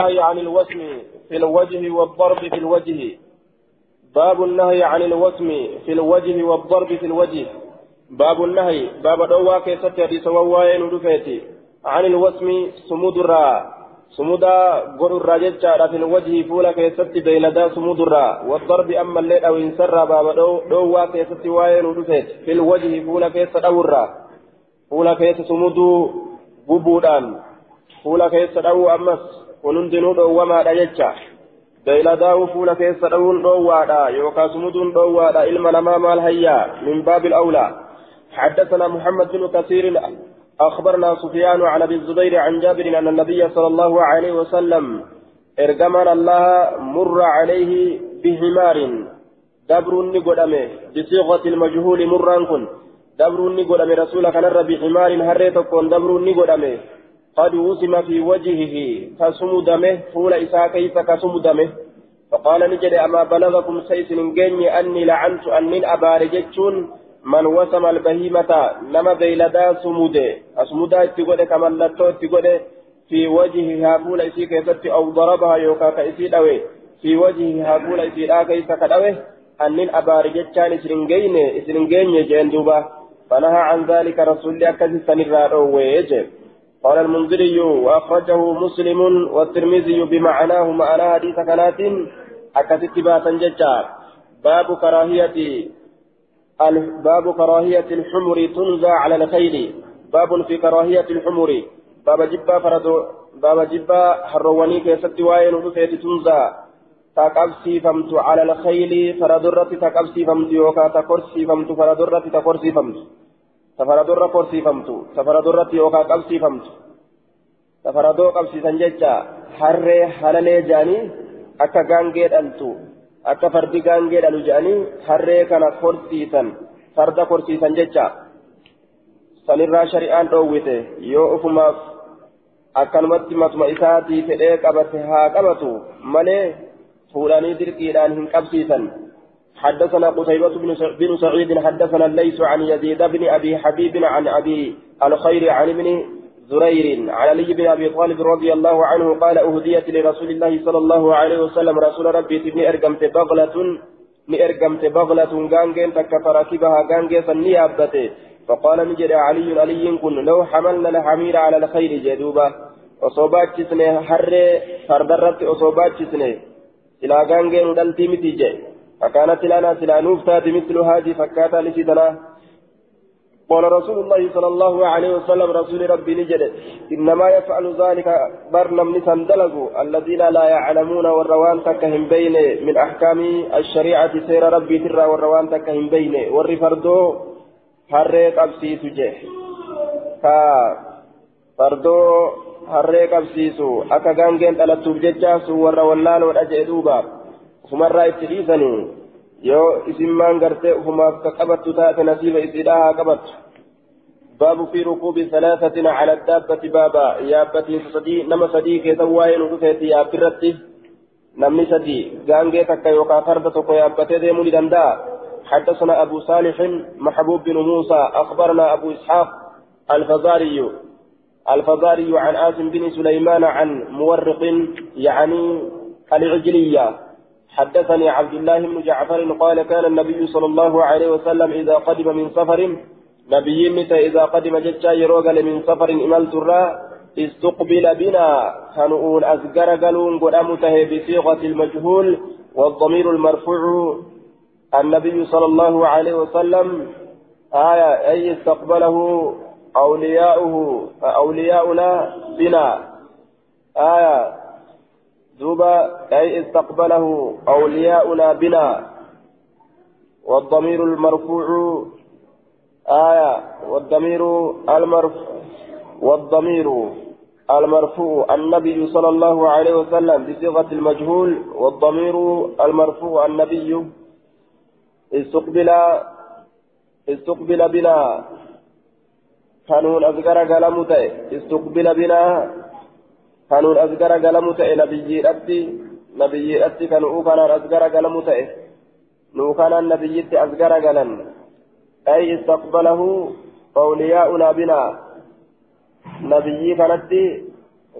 النهي عن الوسم في الوجه والضرب في الوجه. باب النهي عن الوسم في الوجه والضرب في الوجه. باب النهي باب دوا كيست حديث ودفيتي عن الوسم سمود الرا سمودا قر الراجل في الوجه فولا كيست بيلدا سمود الرا والضرب أما الليل أو انسر باب دوا كيست واين ودفيت في الوجه فولا كيست أورا. فولا كيست سمود ببودان فولا كيست أو أمس. Kunundinuu dhoowwamaadha jecha. Beeyladaa'uu fuula keessa dha'uun dhoowwaadha yookaan sumuduun dhoowwaadha ilma namaa maal hayyaa min baabil awlaa. حدثنا محمد بن كثير أخبرنا سفيان عن أبي الزبير عن جابر أن النبي صلى الله عليه وسلم إرجمنا الله مر عليه بحمار دبر نقدمه بصيغة المجهول مران كن دبر نقدمه رسولك نر بحمار هريتكم دبر نقدمه قد وسم في وجهه كسمدمه فول إساء كيف كسمدمه. فقال نجد أما بلغكم سيس نجني أني لعنت أنين أبارجتشون من وسم البهيمة نما بيلدا سموده. أسمودا اتقود كما لتو اتقود في وجهها فول إسي كيست أو ضربها يوكا كإسي دوي. في وجهها فول إسي كيف كدوي. أنين أبارجتشان إسرنجين إسرنجين جندوبا فنهى عن ذلك رسول الله كذي سنرى ويجب قال المنذري وأخرجه مسلم والترمذي بمعناه معنى حديث كنات أكست باسا ججا. باب كراهية باب كراهية الحمر تنزى على الخيل. باب في كراهية الحمر. باب جبا فردو باب جبا حرواني كيست واين ودفيت تنزى تقبسي فمت على الخيل فردرت تقبسي فمت يوكا تقرسي فمت فردرت تقرسي فمت. Safaradurra korsiifamtu safaradurratti yookaan qabsiifamtu safaradoo qabsiisan jecha harree halalee jedhanii akka gaangee dhaltu akka fardi gaangee dhalu jedhanii harree kana korsiisan farda korsiisan jecha sanirraa shari'aan dhoowwite yoo ufumaaf akkanumatti matuma isaatii fedhee qabate haa qabatu malee fuudhanii dirqiidhaan hin qabsiisan. حدثنا قتيبة بن سعيد حدثنا الليث عن يزيد بن أبي حبيب عن أبي الخير عن ابن زرير عن علي بن أبي طالب رضي الله عنه قال أهديت لرسول الله صلى الله عليه وسلم رسول ربي تبني أرقمت بغلة نئرقمت بغلة غانجين تكفركبها غانجين فنيابته فقال نجد علي علي كن لو حملنا الحمير على الخير جدوبا وصوبات جسنه حر فردرت وصوبات جسنه إلى غانجين دلتي متيجي فكانت لنا سلانوف تاتي مثل هذه فكاتا لسيدنا قال رسول الله صلى الله عليه وسلم رسول ربي نجد إنما يفعل ذلك برنم الذين لا يعلمون والروان تكهم بين من أحكام الشريعة سير ربي ترى والروان تكهم بين والرفردو dhalattuuf jecha sun warra wallaaloodha ufumarraa itti dhiisanii yoo isimmaan gartee ufumaaf ka qabattu taate nasiiba isiidhaa haa qabattu. باب في ركوب ثلاثة على الدابة بابا يابتي صدي نما صدي كيسا واين وكفيتي يابرتي نمني صدي غانجي تكا يوكا فردتك يابتي ديمو لدندا حدثنا أبو صالح محبوب بن موسى أخبرنا أبو إسحاق الفزاري الفزاري عن آسم بن سليمان عن مورق يعني العجلية حدثني عبد الله بن جعفر قال كان النبي صلى الله عليه وسلم إذا قدم من سفر نبي متى إذا قدم ججا يروغل من سفر إمال ترى استقبل بنا. كانوا أزقر قالون قدامته بصيغة المجهول والضمير المرفوع. النبي صلى الله عليه وسلم آية أي استقبله أولياؤه أولياؤنا بنا. آية دوبا أي استقبله أولياؤنا بنا. والضمير المرفوع آية. والضمير المرفوع والضمير المرفوع النبي صلى الله عليه وسلم بصيغة المجهول. والضمير المرفوع النبي. استقبل استقبل بنا. كانوا أذكر كلام استقبل بنا kanuun as garagalamu ta'e nabiyyiidhatti nabiyyiidhatti kan uu kanaan as garagalamu ta'e nuu kanaan nabiyyitti as garagalan ay istaqbalahu awliyaa'unaa binaa nabiyyii kanatti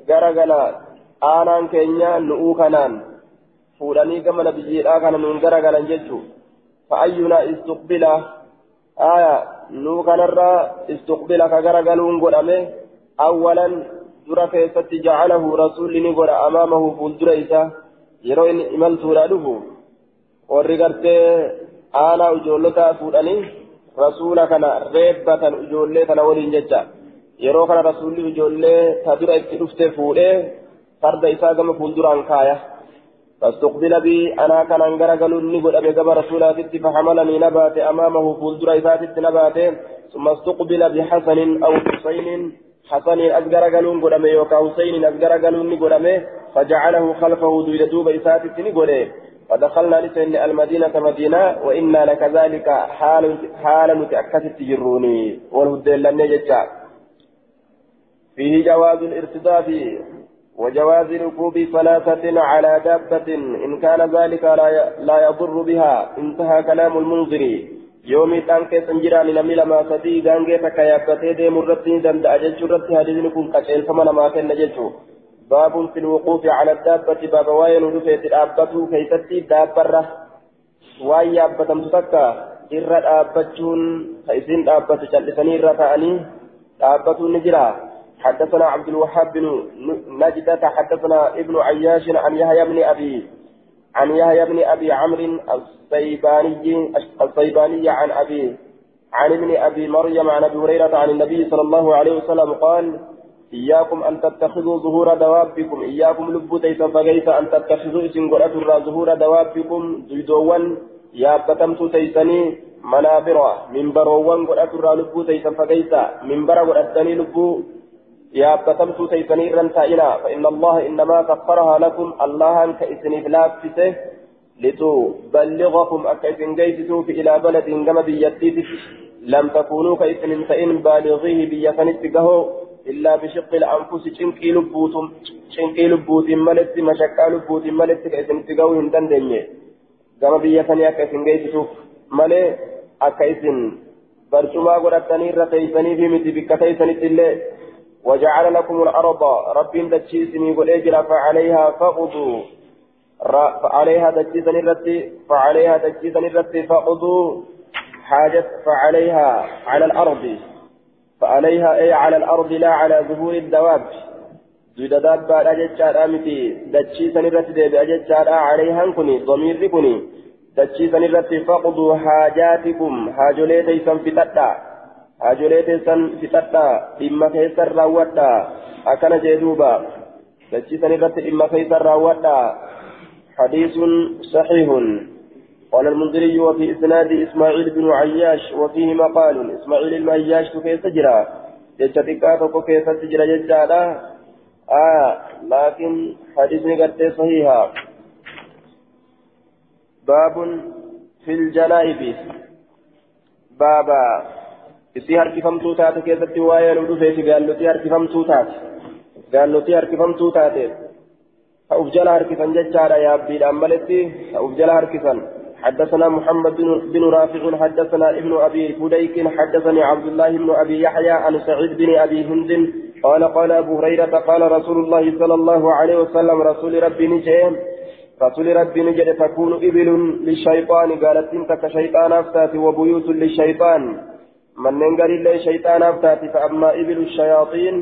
garagala aanaan keenya nu'uu fuudhanii gama nabiyyiidhaa kana nuun garagalan jechuu fa'ayyunaa istuqbila aya nuu kanarraa istuqbila ka garagaluun godhame awwalan dura keessatti jacalahu rasuulli ni godha amaamahu fuuldura isa yeroo inni imaltuudha dhufu warri gartee aanaa ijoollotaa fuudhanii rasuula kana reebbatan ijoollee kana waliin jecha yeroo kana rasuulli ijoollee ta dura itti dhufte fuudhee farda isaa gama fuulduraan kaaya فاستقبل بي أنا كان أنقر قالوا نقول أبي قبر رسولاتي فحملني نبات أمامه فولدر إساتي نبات ثم استقبل بحسن أو حسين حسن أزقر قالوا نقول أبي وكا حسين أزقر أبي فجعله خلفه دويل دوب إساتي نقول فدخلنا لسن المدينة مدينة وإنا لكذلك حال حال متأكدة تجروني. والهدى لن يجتع فيه جواز الارتداد وجواز ركوب ثلاثة على دابة إن كان ذلك لا يضر بها. انتهى كلام المنذر يومي تانك سنجران نمي لما سدي غانجي تكيابتي دي مرتين دند أجج رتي هذه كن كتيل فمن ما كان نججو باب في الوقوف على الدابة باب واين رفيت الدابة كيستي دابرة واي يابتم تتكا إرى دابتشون فإذن دابة جلسني رفعني دابة نجرا حدثنا عبد الوهاب بن نجدة حدثنا ابن عياش عن يحيى بن أبي عن يحيى بن أبي عمرو الصيباني الصيباني عن أبي عن ابن أبي مريم عن أبي هريرة عن النبي صلى الله عليه وسلم قال إياكم أن تتخذوا ظهور دوابكم إياكم لب تيسا فقيس أن تتخذوا إسم قرأة ظهور دوابكم زيدوان يا بتمت تيسني منابر منبروان قرأة لب تيسا فقيس منبر قرأتني لب يابتمت سيفني رنتائنا فإن الله إنما سخرها لكم الله أنك إسنف لافسه لتبلغكم أكيسن جيسسوا إلى بلد كما بيتيت لم تكونوا كإسن فإن بالغيه بيسنتكه إلا بشق الأنفس شنكي لبوتم شنكي لبوت ملت مشكا لبوت ملت كإسن تقو هندن دنيا كما بيسني أكيسن جيسسوا ملي أكيسن برشما قرأتني رتيسني في متي بكتيسني الليل وجعل لكم الأرض رب دجيسني والإجرى فعليها فقضوا فعليها دجيسني الرتي فعليها دجيسني الرتي فقضوا حاجة فعليها على الأرض. فعليها أي على الأرض لا على ظهور الدواب. زيد دابا أجتشار أمتي دجيسني الرتي دي أجتشار عليها كني ضمير كني دجيسني الرتي فقضوا حاجاتكم. حاجولي تيسن في تتا. Hajolee teessan fixadhaa dhimma keessan raawwadhaa akkana jee duuba dachiisan irratti dhimma keessan raawwadhaa حديث صحيح قال المنذري وفي إسناد إسماعيل بن عياش وفيه مقال إسماعيل المعياش كيف تجرى جتتكا كيف تجرى ججالا آه لكن حديث قد صحيحا باب في الجنائب بابا isii harkifamtuu taate keessatti waa'ee nu dhufeeti gaallotii harkifamtuu taate. Gaallotii harkifamtuu taate. Ta'uuf jala harkisan jechaadha yaabbiidhaan maletti. Ta'uuf jala harkisan حدثنا محمد بن رافع حدثنا ابن ابي فديك حدثني عبد الله بن ابي يحيى عن سعيد بن ابي هند قال قال ابو هريره قال رسول الله صلى الله عليه وسلم رسول ربي نجيم رسول ربي نجد تكون ابل للشيطان قالت انت كشيطان افتات وبيوت للشيطان manneen garillee shayxaanaaf taati fa'ammaa ibilu shayaaxiin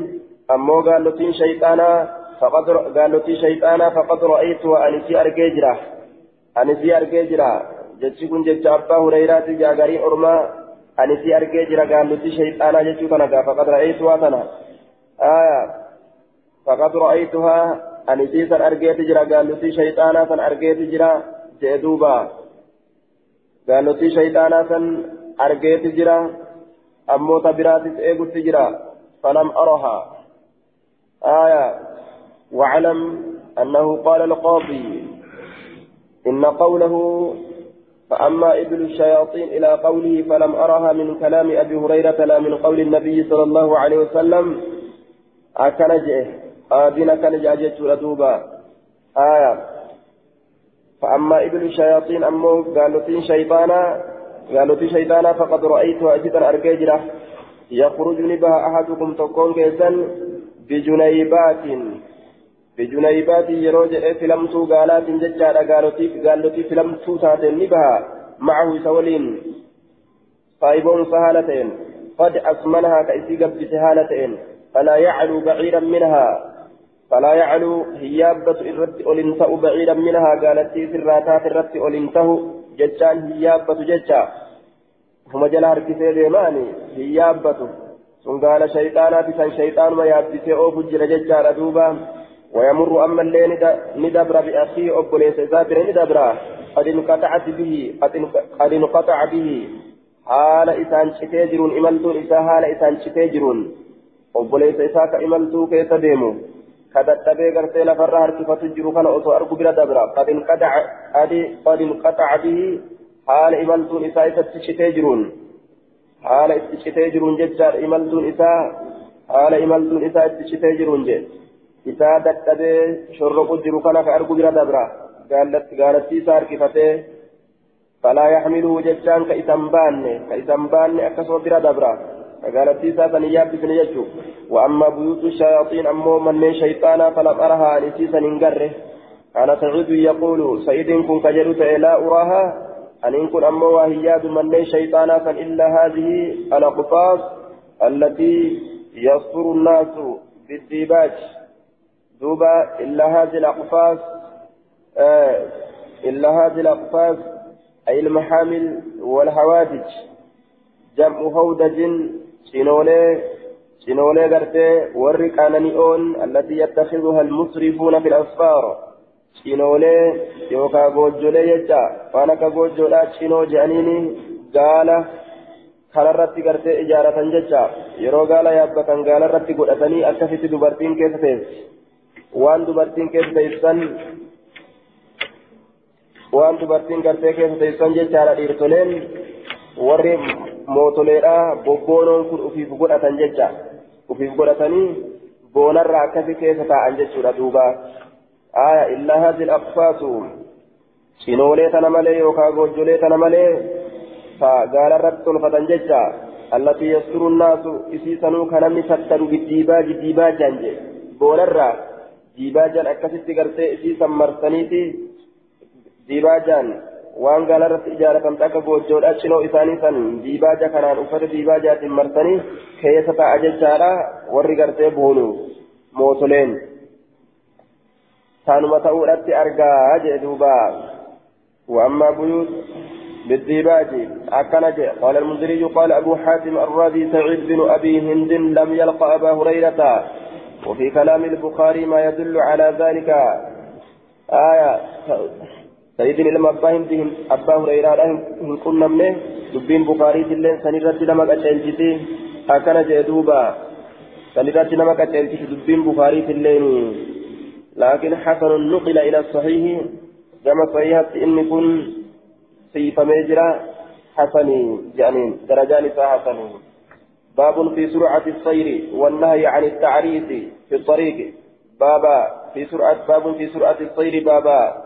ammoo gaallotiin shayxaanaa faqad gaallotii shayxaanaa faqad ra'aytu anisii argee jira anisii argee jira jechi kun jecha abbaa hureyraati jaagariin ormaa anisii argee jira gaallotii shayxaanaa jechuu kana gaa faqad ra'aytuhaa tana aya faqad ra'aytuhaa anisii san argeeti jira gaallotii shayxaanaa san argeeti jira jee duuba gaallotii shayxaanaa san argeeti jira أمو تبراتس إيقو تجرى فلم أرها. آية واعلم أنه قال القاضي إن قوله فأما إبل الشياطين إلى قوله فلم أرها من كلام أبي هريرة لا من قول النبي صلى الله عليه وسلم أكنجه آذن كنجه أجت ردوبا آية فأما إبل الشياطين أمو قالوا شيطانا قالوا في شيطانا فقد رأيتها أجدا أرججرة يخرج نبها أحدكم تكون كيسا بجنيبات. بجنيبات يروج فلمتو قالات ججارة قالوتي قالوتي فلمتو تاتين نبها معه سولين. صايبون سهالتين. قد أسمنها كأسي قبت سهالتين. فلا يعلو بعيرا منها. فلا يعلو هيابة الرد أولنته بعيدا منها. قالت في الراتات الرد أولنته ججان هيابة ججا هم جل هركسي ديماني هيابة sun gaala shayxaanaati san shayxaanuma yaabbisee oofu jira jechaadha duuba. ويمر أما الليل ندبر بأخيه أبوليس إذابر ندبر قد انقطعت به قد انقطع به حال إسان شتيجرون إملتون إسا حال إسان شتيجرون أبوليس إساك إملتو كيس ديمو كدتبه غرتي لفر هركفة جرو كان أتو أرقو بلا دبر قد انقطع قد انقطع به حال إملتون إسا إسا شتيجرون حال اتشتي جرون ججار إملتون إساء حال إملتون إساء اتشتي جرون جج إساء دكتبه شرق جرو كان كأرقو بلا دبرا. قالت قالت إساء ركفته فلا يحمله ججان كإسنبان كإسنبان أكسو بلا دبرا. قالت إساء سنياب بن يجو وأما بيوت الشياطين أمو من شيطانا فلم أرها نسيسا ننقره كان سعيد يقول سعيد كن كجرت لا أراها أن إن كن أما وهياد من لي شيطانا إلا هذه الأقفاص التي يصفر الناس بالديباج دوبا إلا هذه الأقفاص إلا هذه الأقفاص أي المحامل والهوادج جمع هودج سينولي سينولي غرتي ورق أنانيون التي يتخذها المسرفون في الأسفار cinoolee yookaan goojjolee jecha waan akka goojjoodhaa cinoo je'aniini gaala kanarratti gartee ijaaratan jecha yeroo gaala yaabbatan gaalarratti godhatanii akkasitti dubartiin keessa teessi waan dubartiin keessa teessan waan dubartiin gartee keessa teessan jechaadha dhiirtoleen warri mootoleedha. Bobboonoon kun ufiif godhatan jecha ufiif godhatanii boonarraa akkasi keessa taa'an jechuudha duuba. Aya illaa haazil aqfaasu cinoolee tana malee yookaan goojjolee tana malee ta gaalarratti tolfatan jecha allatii yasturu naasu isiisanuu ka namni tattaru giddiibaa giddiibaa jaan jee. Boonarraa diibaa jaan akkasitti gartee isiisan marsaniiti diibaa jaan. Waan gaalarratti ijaaratan akka goojjoodha cinoo isaanii san diibaaja kanaan uffata diibaajaatiin marsanii keessa ta'a jechaadha warri gartee boonu mootoleen كانوا تؤولت أرجع جدوبا وأما بيوت بالديباج أكنج قال المنذري قال أبو حاتم الرازي سعيد بن أبي هند لم يلقى أبا هريرة وفي كلام البخاري ما يدل على ذلك آية سيدنا لما أبا هند أبا هريرة إن كنا منه دبين بخاري تلين سنرد لما قتلتي أكنج دوبا سنرد لما قتلتي دبين بخاري تلين. لكن حسن نقل إلى الصحيح. كما صحيحة إن كن سيف ميجرا حسن يعني درجان حسن باب في سرعة السير والنهي عن التعريس في الطريق. بابا في سرعة باب في سرعة السير بابا.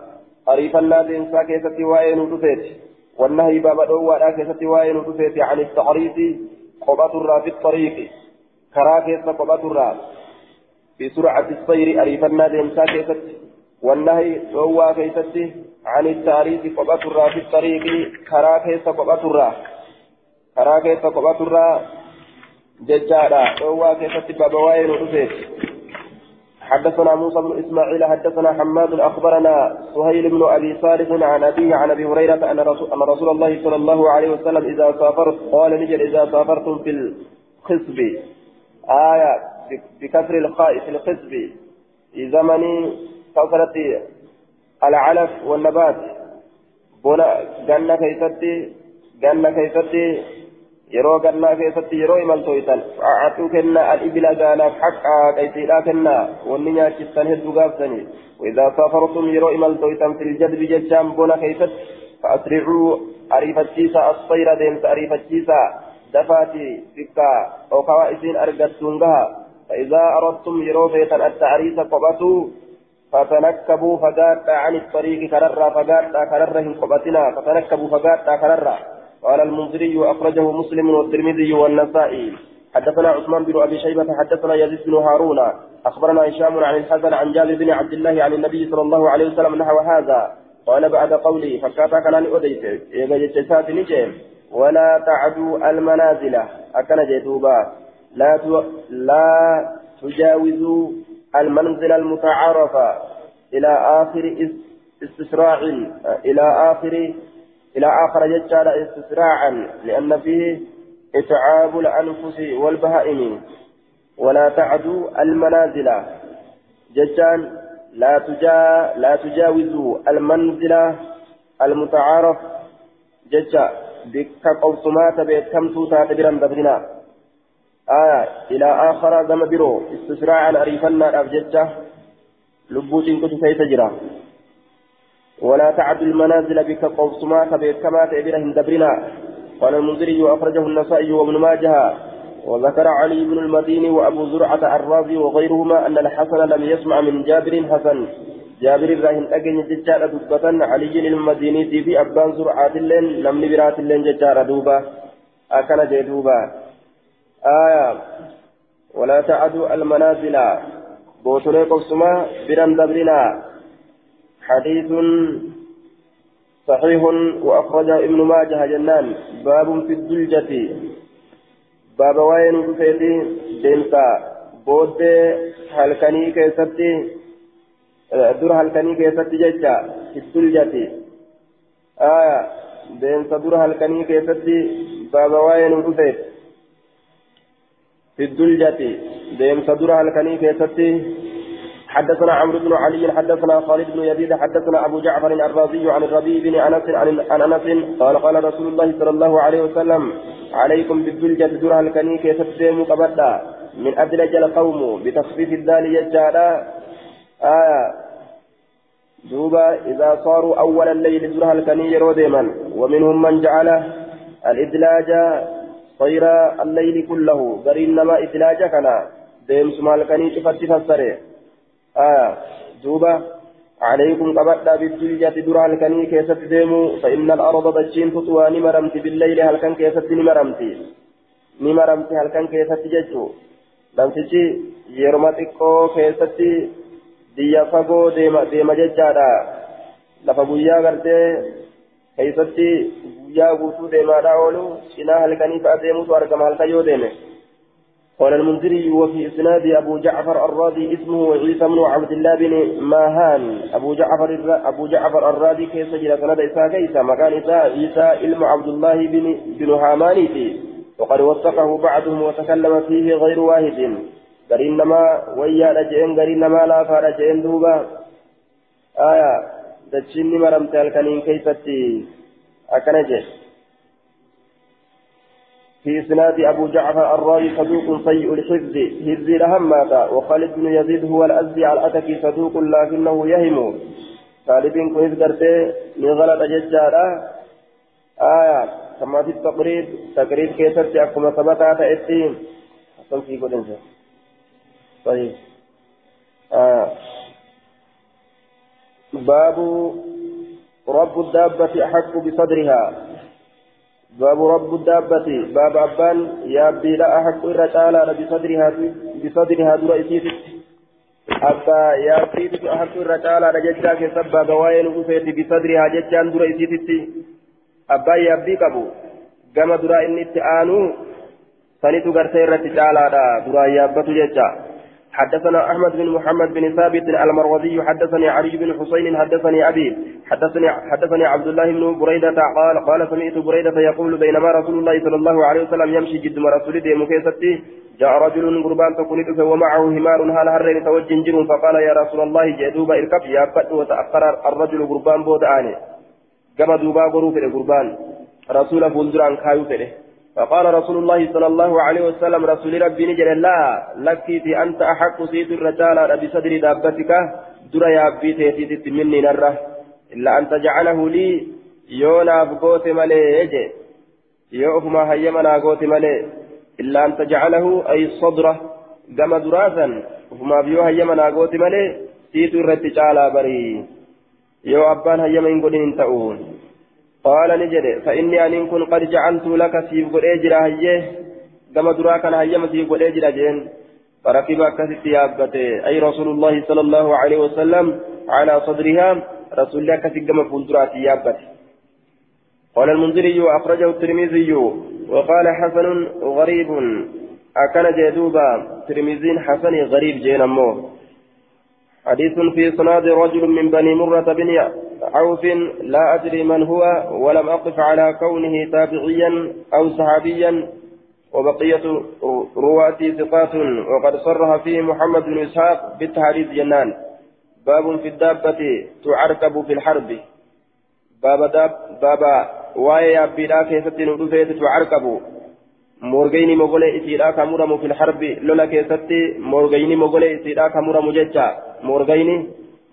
الناس إنسا كيستي وين تفيت والنهي بابا دوا كيستي وين تفيت عن التعريس قبة في الطريق كرا كيست قبة في سرعة السير أريفنا ديمسا كيست والنهي هو كيست عن التعريف قبة الرا في الطريق كرا كيس قبة الرا كرا كيس قبة الرا ججارا هو كيست بابوين ورسيت حدثنا موسى بن إسماعيل حدثنا حماد أخبرنا سهيل بن أبي صالح عن أبيه عن أبي هريرة أن رسول, أن رسول الله صلى الله عليه وسلم إذا سافرت قال نجل إذا سافرتم في الخصب. آية بكسر الخاء في القسم في زمن كثرة العلف والنبات. بنا جنة كيستي جنة كيستي yeroo gannaa keessatti yeroo imaltooytan fa'aatuu kennaa al-ibila gaalaaf haqaa qaysiidhaa kennaa wanni nyaachistan hedduu gaaftanii وإذا سافرتم يرو إمالتويتم في الجدب ججام بونا كيست فأسرعوا أريفتشيسا الصير ديمس أريفتشيسا دفاتي فكا أو كوائسين أرقدتونها فإذا أردتم يروفيتا التعريس قبطوا فتنكبوا فقاتا عن الطريق كررا فقاتا كررهم قبطنا فتنكبوا فقاتا كررا قال المنذري أخرجه مسلم والترمذي والنسائي. حدثنا عثمان بن أبي شيبة حدثنا يزيد بن هارون. أخبرنا هشام عن الحسن عن جابر بن عبد الله عن النبي صلى الله عليه وسلم نحو هذا. قال بعد قولي فكاتا كان أوديت إيغا جتسات نجيم ولا تعدوا المنازل. أكن جدوبا لا تو... لا تجاوزوا المنزل المتعارف إلى آخر استسراع إلى آخر إلى آخر ججال استسراعا لأن فيه إتعاب الأنفس والبهائم. ولا تعدوا المنازل. ججان لا تجا لا تجاوزوا المنزل المتعارف. ججا بك قوسمات بكم توتا تبرا دبرنا آية إلى آخر زم برو استسراعا أريفنا أبججة لبوت كنت سيتجرا ولا تعدوا المنازل بك قوسمات بكما تبرا دبرنا قال المنذري وأخرجه النسائي وابن ماجه. وذكر علي بن المديني وأبو زرعة الرازي وغيرهما أن الحسن لم يسمع من جابر حسن. جابر الراهن أجن ججار دبة علي المديني في أبان زرعة اللين لم نبرات اللين ججار دوبا أكل جدوبا آية. ولا تعدوا المنازل. بوتولي قصما بران دبرنا. حديث صحيح وأخرج ابن ماجه جنان. باب في الدلجة. باب وين فيتي؟ ديمسا بود هلكني كيستي. در هلكني كيستي ججا في الدلجة. آية ديمسا در هلكني كيستي. باب وين فيت في الدلجة. ديمسا در هلكني كيستي. حدثنا عمرو بن علي حدثنا خالد بن يزيد حدثنا أبو جعفر الرازي عن الربيع بن أنس عن أنس قال قال رسول الله صلى الله عليه وسلم عليكم بالدلجة درها الكنيك يتسلم قبدا. من أدلج القوم بتخفيف الدال يجالا. آية. دوبا إذا صاروا أول الليل درها الكني روديما ومنهم من جعل الإدلاج طير الليل كله. قرين ما إدلاج كان ديم سمال كني تفتي فسره آه دوبا عليكم قبضا بالدنيا درا الكني كيست ديمو فإن الأرض دجين تطوى نمرمت بالليل هل كان كيست نمرمت نمرمت هل كان كيست ججو yeruma xiqqoo keessatti biyya fagoo deema jechaadha lafa guyyaa gartee keessatti guyyaa guutuu deemaadha oolu cinaa halkanii fa'a deemutu argama halkan yoo deeme قال المنذري وفي إسناد أبو جعفر الرادي اسمه عيسى بن عبد الله بن ماهان. أبو جعفر أبو جعفر الرادي كيف سجل سند إساء كيسا مكان عيسى علم عبد الله بن بن هاماني وقد وثقه بعضهم وتكلم فيه غير واحد. قرين نما ويا رجعين قرين نما لا فرجعين دوبا. آية دجيني مرمت الكنين كيفتي. أكنجه في إسناد أبو جعفر الراوي صدوق سيء الحفظ حفظ لهماتا وخالد بن يزيد هو الأزدي على الأتكي صدوق لكنه يهم. خالد بن كويس قرتي من غلط ججارة آية كما في التقريب تقريب كيست أكما ثبتا تأتي حسن في قدنسة طيب. آه. باب رب الدابة أحق بصدرها. باب رب الدابة. باب أبان يا أبي لا أحق الرجال بصدرها بصدرها دور إسيت أبا يا أبي أحق الرجال رججا كسبا بواين بصدرها ججان دور إسيت أبا يا أبي كبو كما دور إني تآنو سنتو غرتي الرجال دور يا أبتو ججا حدثنا أحمد بن محمد بن ثابت المروزي حدثني علي بن حسين حدثني أبي حدثني حدثني عبد الله بن بريدة قال قال سمعت بريدة يقول بينما رسول الله صلى الله عليه وسلم يمشي جد رسول دي مكيستي جاء رجل قربان تكون ومعه همار هال هرين توجه جر فقال يا رسول الله جدوب اركب يا بد وتأخر الرجل قربان بود آني. كما دوبا غروف قربان رسول فولدران كايو فره فقال رسول الله صلى الله عليه وسلم رسول ربي نجل لا لك أنت أحق سيد الرجال بصدر دابتك درى يا بيتي مني نره إلا أن تجعله لي يونا بقوت ملي يجي يوفما هيمنا قوت ملي إلا أن تجعله أي صدره قام دراسا وفما بيو هيمنا قوت ملي سيد الرجال بري يو أبان هيمن قدين تؤون قال نجد فإني أن كن قد جعلت لك سيف قد أجرى هيه كما دراك أنا هيمتي قل جين فركب كثت يابته أي رسول الله صلى الله عليه وسلم على صدرها رسول الله كثت كما فندرات يابته قال المنذري وأخرجه الترمذي وقال حسن غريب أكن جدوبا ترمذين حسن غريب جين أمه حديث في صناد رجل من بني مرة بن عوف لا أدري من هو ولم أقف على كونه تابعيا أو صحابيا. وبقية رواتي ثقات وقد صرح فيه محمد بن إسحاق بالتحريف جنان. باب في الدابة تعركب في الحرب. باب داب بابا واي أبيدا كيف تنودفت تعركب. مورغيني مغولي إسيرا كامورامو في الحرب. لولا كيستي مورغيني مغولي إسيرا كامورامو جيتشا. مورغيني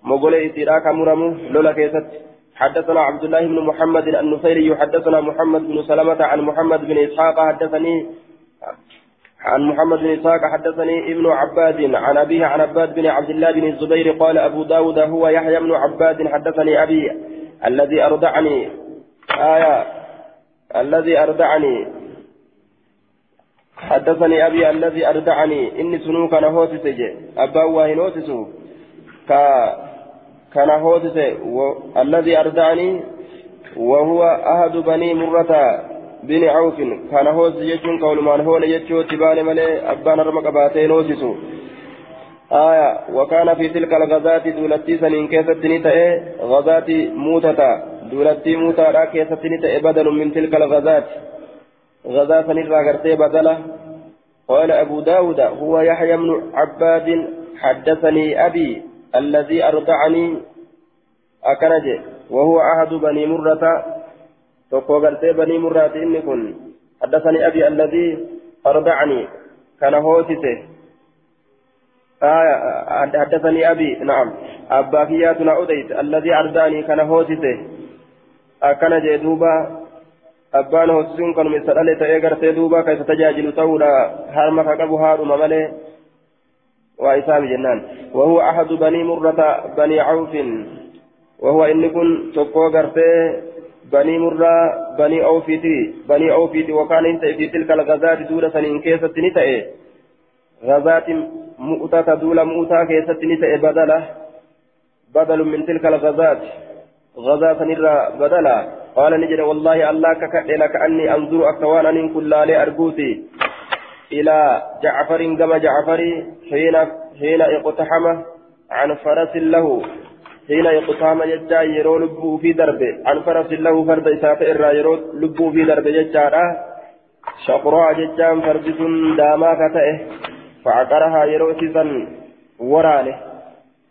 مغولي إسيرا كامورامو لولا كيستي حدثنا عبد الله بن محمد النصيري حدثنا محمد بن سلمة عن محمد بن إسحاق حدثني عن محمد بن إسحاق حدثني ابن عباد عن أبيه عن عباد بن عبد الله بن الزبير قال أبو داود هو يحيى بن عباد حدثني أبي الذي أرضعني آية الذي أرضعني حدثني أبي الذي أردعني. إني سنو كان هوتس أبا وهي هوتس كا كان هوتس الذي أردعني وهو أحد بني مرة بن عوف كان هوتس يجون قول من هو يجو تبان ملي أبان رمك باتين هوتس آية وكان في تلك الغزاة دولتي سنين كيست نتأي غزاة موتة دولتي موتة كيست نتأي بدل من تلك الغزاة غزا سنرى غرتي بدله قال أبو داود هو يحيى بن عباد حدثني أبي الذي أرضعني أكنج وهو أحد بني مرة. تقوى غرتي بني مرة إني كن. حدثني أبي الذي أرضعني كان هوتته آه حدثني أبي نعم. أبا كياتنا أديت الذي أرضعني كان هوتته أكنج دوبا. abbaan hoosisuun kanuma isa dhale ta'ee gartee duuba ka isa tajaajilu ta'uudha harma isaami jennaan وهو أحد بني مرة بني عوف. وهو إن كن تقوى بني مرة بني أوفيتي بني أوفيتي. وكان إنت في تلك الغزاة دولة سنين كيسة نتأي. غزاة مؤتة دولة مؤتة كيسة نتأي بدلة. بدل من تلك الغزاة. غزاة نرى بدلا قال نجد والله الله ككأ لك أني أنظر أكوان أن كل أرجوتي إلى جعفر كما جعفر حين حين اقتحم عن فرس له. حين اقتحم ججا يرو لبو في دربه عن فرس له فرد إساف يرو لبو في دربه ججا شقراء ججا فرد داما كتئه. فعقرها يرو سيسا ورانه.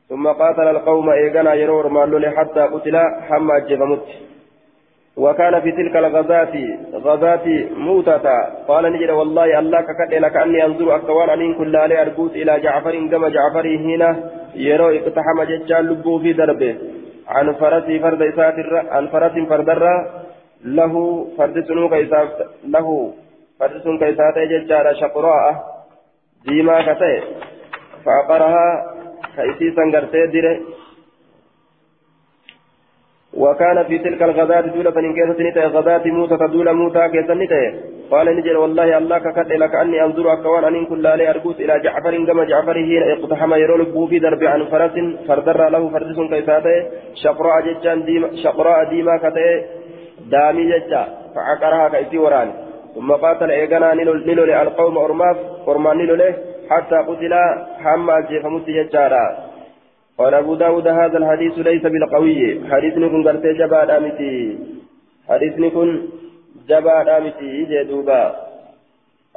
ثم قاتل القوم إيغانا يرور مالولي حتى قتل حما جبمت. وكان في تلك الغزاة غزاة موتة. قال نجد والله الله ككد لك أني أنظر أكوان أن كل علي أرجوت إلى جعفر كما جعفر هنا يرو اقتحم ججال لبو في دربه. عن فرس فرد عن فرس فردر له فرد سنوك له فرد سنوك إسات ججال شقراء. ديما كتئ. فعقرها كأسيسا قرتي ديره. وكان في تلك الغزاة دولة من كيسة نتاي غزاة موسى دولة موسى كيسة نتاي قال نجل والله الله ككد لك أني أنظر أكوان أن كل علي أرجوت إلى جعفر كما جعفر حين اقتحم يرول في درب عن فرس فردر له فرس كيساته. شقراء ججان ديما شقراء ديما كتئ دامي ججا فعقرها كيسي وران. ثم قاتل إيغانا نلول القوم أرماف أرمان نلوله حتى قتل حما جيفمت ججارا قال أبو داود هذا الحديث ليس بالقوي حديث نكون قرتي جبا دامتي. حديث نكون جبا دامتي جدوبا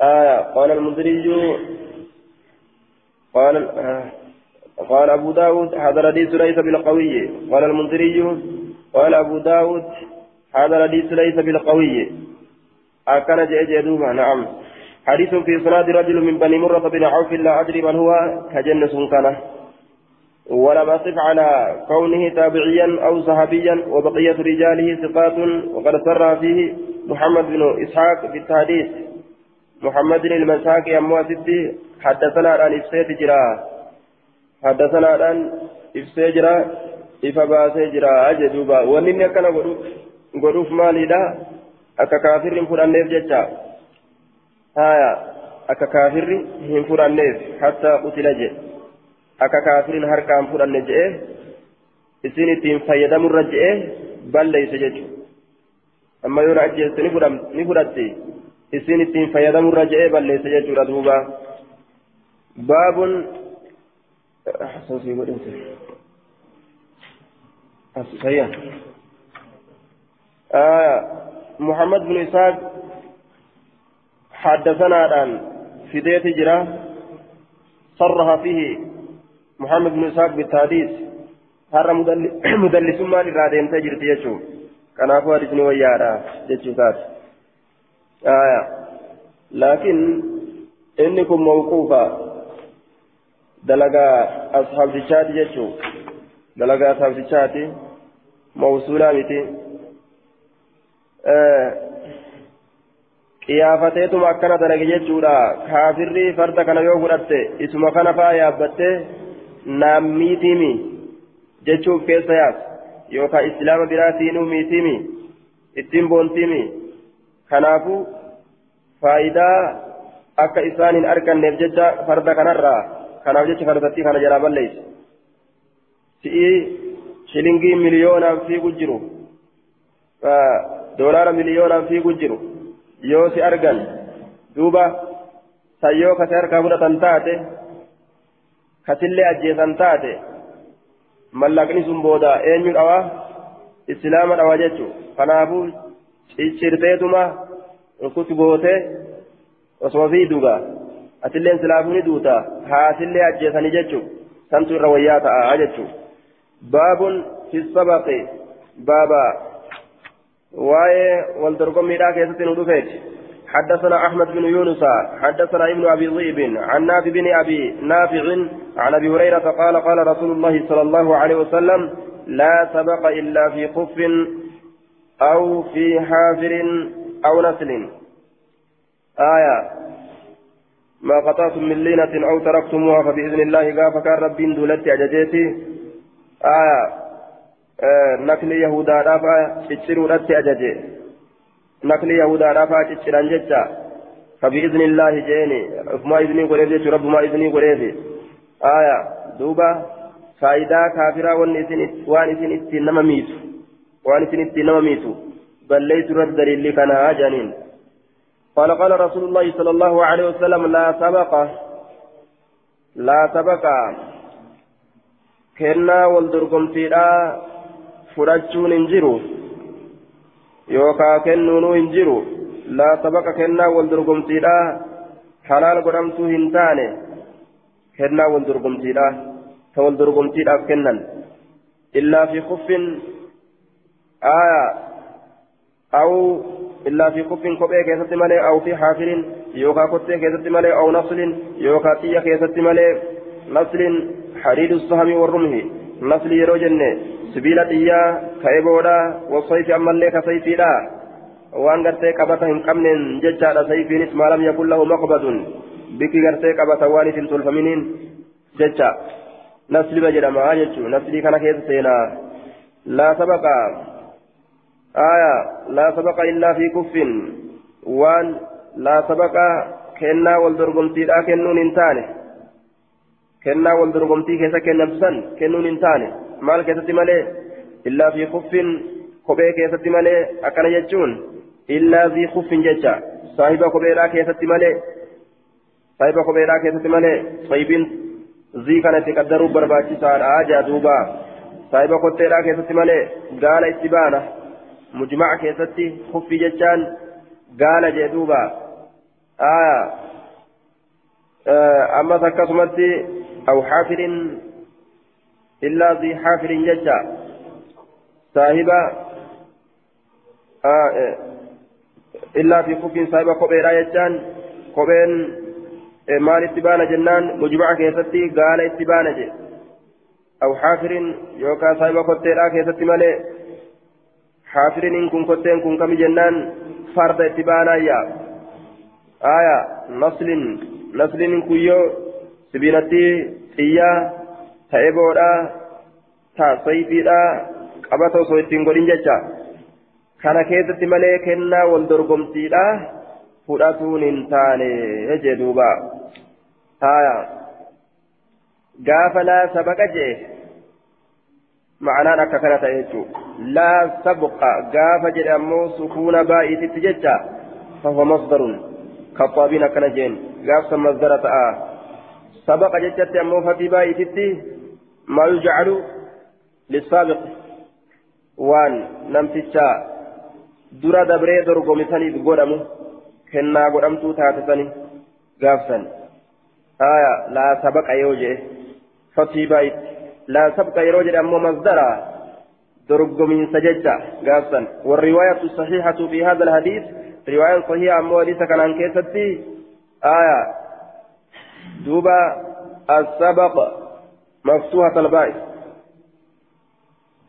آية قال المدري قال آه قال أبو داود هذا الحديث ليس بالقوي قال المنذري قال أبو داود هذا الحديث ليس بالقوي أكن جدوبا نعم. حديث في صلاة رجل من بني مرة بن عوف لا أدري من هو كجنة كان. ولم أصف على كونه تابعيا أو صحابيا وبقية رجاله ثقات وقد سر فيه محمد بن إسحاق في التحديث. محمد المساكي أموا ستي حدثنا عن إفسيت جرا. حدثنا عن إفسيت جرا إفباسي جرا أجدوبا ونين كان غروف مالي دا أكا كافر فلان جتا هايا kaafirri hin fudhanneef hattaa qutila jedhe akka kaafiriin harkaan fudhanne jedhe isin ittiin fayyadamurra jedhe balleeyse jechuudha amma yoo ajjeeste ni fudhatti isin ittiin fayyadamurra jedhe balleeyse jechuudha duuba baabun آه محمد بن إسحاق حدثنا الآن في ديت جرا صرها فيه محمد بن إسحاق بالتحديث هذا مدلس ما لرادين تجري يجو كان أفوا رجني ويارا يجو كات آية لكن إنكم موقوفة دلقا أصحاب الشات يجو دلقا أصحاب الشات موصولة متي آه qiyaafateetuma akkana dalage jechuudha kaafirri farda kana yoo fudhatte isuma kana faa yaabbatte naammiitiimi jechuuf keessa yaas yookaan islaama biraatiinuu miitiimi ittiin boontiimi kanaafu faayidaa akka isaan hin arganneef jecha farda kanarraa kanaaf jecha fardattii kana jalaa balleessi si'ii shilingii miliyoonaan fiigu jiru doolaara miliyoonaan fiigu jiru. yoo si argan duuba sayyoo kase harkaa fudhatan taate kasillee ajjeesan taate mallaqni sun booda eenyu dhawa islaama dhawa jechu kanaafuu ciccirteetuma rukutu goote osoo fiiduga atilleen silaafuu ni duuta haasillee ajjeesanii jechu santu irra wayyaa ta'a jechu baabun fi sabaqi baaba واي wal dorgommii da keessattiin ودفيت حدثنا أحمد بن يونس حدثنا ابن أبي ذئب عن نافع بن أبي نافع عن أبي هريرة قال قال رسول الله صلى الله عليه وسلم لا سبق إلا في خف أو في حافر أو نصل. آية ما قطعتم من لينة أو تركتموها فبإذن الله gaafa kana رب دولت أججيتي. آية nakli yahudaadhaaf cicciruudhatti ajaje cicciran jecha fabi'izni illaahi jeeni ufumaa iznii godheef jechuu rabbumaa iznii godheef aya duuba faayidaa kaafiraa wanni isin waan isin ittiin nama miitu waan isin ittiin nama miitu balleeysu irratti daliilli kanaa jedhaniin قال قال رسول الله صلى الله عليه وسلم لا سبق لا سبق كنا والدرقمتي fudhachuun hin jiru yookaan kennuunuu hin jiru laa sabaqa kennaa wal dorgomtiidha halaal godhamtuu hin taane kennaa wal dorgomtiidha ta wal dorgomtiidhaaf kennan illaa fi kuffin aayaa aw illaa fi kuffin kophee keessatti malee aw fi haafirin yookaan kottee keessatti malee aw naslin yookaan xiyya keessatti malee naslin hadiidu sahamii warrumhi nasli yeroo jenne sibiila xiyyaa ka'ee booda wasayfi ammallee ka sayfiidha waan gartee qabata hin qabneen jechaadha sayfiinis maalam yakun lahu maqbadun bikki gartee qabata waan isin tolfaminiin jecha nasliba jedhama jechuu naslii kana keessa seenaa laa sabaqa aya laa sabaqa illaa fi kuffin waan laa sabaqa kennaa wal dorgomtiidha kennuun hin taane kennaa wal dorgomtii keessa kennamtu san kennuun hin taane maal keessatti malee illaa fi kuffin kophee keessatti malee akkana jechuun illaa fi kuffin jecha saahiba kopheedhaa keessatti malee saahiba kopheedhaa keessatti malee saybiin zii kana itti qaddaruuf barbaachisaadha jaa duuba saahiba kotteedhaa keessatti malee gaala itti baana mujmaca keessatti kuffii jechaan gaala jee duuba ammas akkasumatti أو حافر إلا ذي حافر ججا. صاحب آه إلا في كف صاحب قبيل ججان قبين مال اتبان جنان. مجمع كيستي قال اتبان جي. أو حافر يوكا صاحب قتيرا كيستي مالي. حافر إن كن قتين كن كم جنان. فرد اتبانا يا. آية نصل إن كيو sibiilatti xiyyaa osoo ittiin godhin jecha kana keessatti malee kennaa wal dorgomtiidhaa fudhatuun hin taane jee duuba haya gaafa laa sabaqa jee معنى أكا كانت يجو لا سبق قاف جد أمو سكون بائي تتججا فهو مصدر كالطابين كان جين قاف مصدر آه سبق جدت أمو فتي بائي تتي ما يجعل للسابق وان نمتشا درا دبري درغو مثالي بقدمو كنا قدمتو تاتسني قاف سن آية لا سبق يوجه. فتي بائي لا سبق يروج أمو مصدرا. درق من سججة قابسا والرواية الصحيحة في هذا الحديث رواية صحيحة أمو حديث كان عن كيستي. آية دوبا السبق. مفتوحة البائس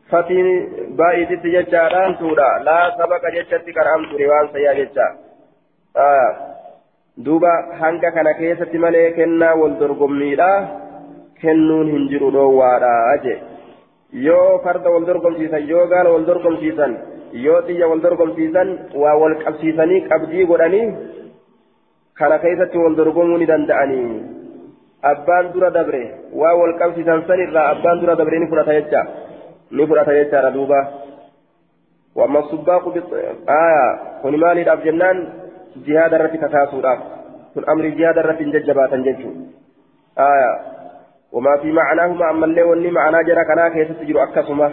فتين بائس تججة ران تورا لا سبق ججة كرام رواية صحيحة ججة آية دوبا هنگا كان كيستي مليكنا والدرقميلا kennuun hin jiru dhoowwaadha jee yoo farda wal dorgomsiisan yoo gaala wal dorgomsiisan yoo xiyya wal dorgomsiisan waa wal qabsiisanii qabdii godhanii kana keessatti wal dorgomuu ni danda'anii abbaan dura dabre waa wal qabsiisan sanirraa abbaan dura dabre ni fudhata jecha ni fudhata jechaadha duuba wamma subbaaqu aya kun maaliidhaaf jennaan jihaada irratti kakaasuudhaaf kun amri jihaada irratti hin jajjabaatan jechuu aya وما في معناهما أما اللي وني معنا جرى كنا كيف تجروا أكسما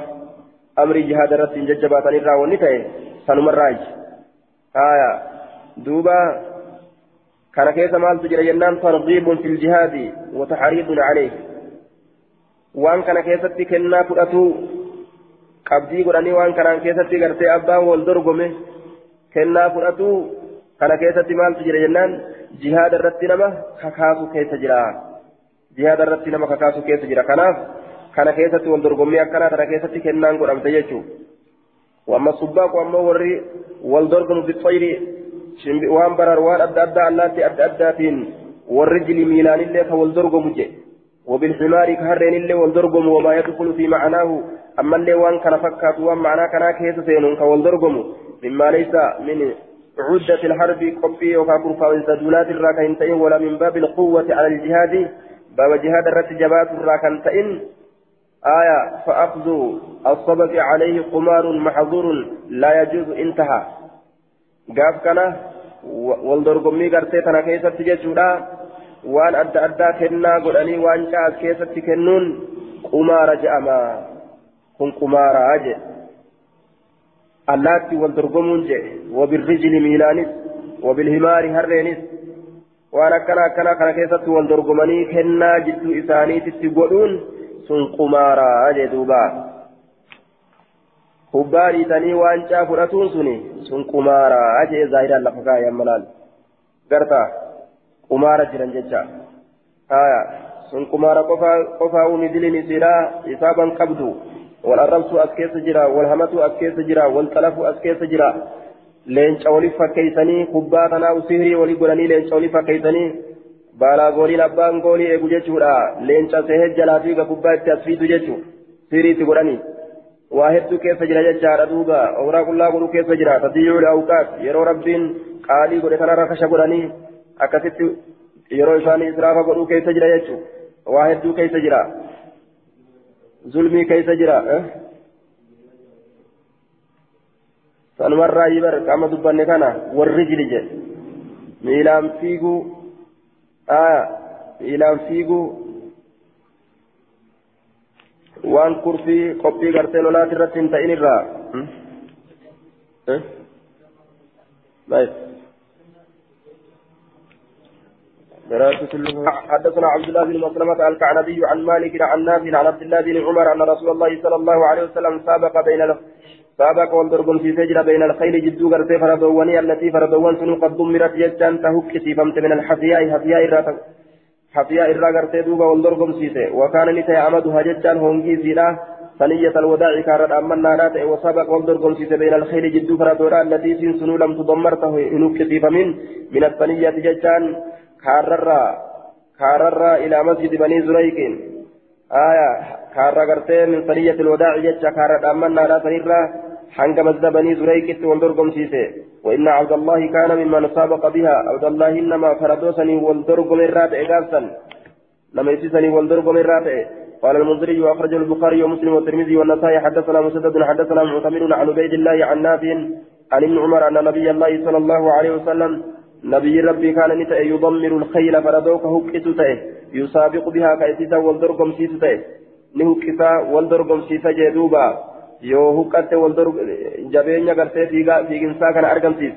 أمر جهاد الرسل ججبات نرى ونتهي سنم الراج آية دوبا كان كيف مال جنان ترغيب في الجهاد وتحريض عليه وان كان كيف تكنا فرأتو qabdii godhanii waan kanaan keessatti gartee abbaan wal dorgome kennaa fudhatu kana keessatti maaltu jira jennaan jihaada irratti nama kakaasu keessa jira jihaada irratti nama kakaasu keessa jira kanaaf kana keessatti wal dorgommii akkanaa tana keessatti kennaan godhamte jechuudha wamma subbaaqu waan barar waan adda addaa allaatti adda addaatiin warri jili miilaanillee ka wal dorgomu je وبالحمار كهرين اللي والدرقم وما يدخل في معناه أما اللي وان كان فكات وان معناه كان كيس سينون كوالدرقم مما ليس من عدة الحرب قبي وكاكر فاوزدولات الراكين ولا من باب القوة على الجهاد باب جهاد الرت جبات الراكن تئن آية فأخذ الصبت عليه قمار محظور لا يجوز انتهى قاف كان والدرقمي قرتي تنا كيسة تججودا وان أدى أدى كنا قلني وان جاءت كيسة كنون قمار جأما كن قمار أجي اللاتي والدرقمون جي وبالرجل ميلانس وبالهمار هرينس waan akkana akkana kana keessatti wal dorgomanii kennaa jidduu isaaniititti godhuun sun qumaaraa jee duuba. Kubbaa dhiitanii waancaa fudhatuun suni sun qumaaraa jee zaahiraan lafa kaayan malaan garta qumaara jiran jecha haya sun qumaara qofaa umi diliin isiidhaa isaaban qabdu wal arrabsuu as keessa jira wal hamatuu as keessa jira wal xalafuu as keessa jira leenca waliif fakkeeysanii kubbaa tanaa usihirii walii godhanii leenca waliif fakkeeysanii baalaa gooliin abbaan goolii eegu jechuudha leenca seehee jalaa fiiga kubbaa itti as fiidu jechuu siriitti godhanii waa hedduu keessa jira jechaadha duuba awuraa qullaa godhuu keessa jira tadiyyuu awqaat yeroo rabbiin qaalii godhe kanarra kasha godhanii akkasitti yeroo isaanii israafa godhuu keessa jira jechuu waa hedduu keessa jira zulmii keessa jira sanumarraa yibar qaama dubbanne kana warri jili jedhe miilaan fiiguu aya miilaan fiiguu waan kurfii qophii gartee lolaati irratti hin ta'in حدثنا عبد الله بن مسلمة الكعنبي عن مالك عن نافع عن عبد الله بن عمر أن رسول الله صلى الله عليه وسلم سابق بين سابق والدرقم في سجرة بين الخيل جدو غرتي فردواني التي فردوان سنو قد دمرت ججان تهك سيفمت من الحفياء حفياء إرى حفياء إرى غرتي دوبا والدرقم سيسي وكان نتي عمدها ججان هونجي زيلا ثنية الوداع كانت أمنا نات وسابق والدرقم سيسي بين الخيل جدو فردوان التي سنو لم تدمرته هنوك سيفمين من الثنية ججان كاررا كاررا إلى مسجد بني زريق آية كاررا غرتي من ثنية الوداع ججا كارت أمنا نات hanga masda banii zurayqitti wal dorgomsiise وإن عبد الله كان ممن سابق بها. عبد الله إنما فردوسني والدرق من راتع قابسا لما يسيسني والدرق من راتع قال المنذري وأخرج البخاري ومسلم والترمذي والنسائي حدثنا مسدد حدثنا معتمر عن عبيد الله عن نافع عن ابن عمر أن نبي الله صلى الله عليه وسلم نبي ربي كان نتأ يضمر الخيل فردوك هكئت تأه. يسابق بها كأسيسا والدرقم سيس تأه. نهكسا والدرقم سيس جدوبا. Yoo huqqatte wal jabeenya gartee fiiginsaa kana argamsiis.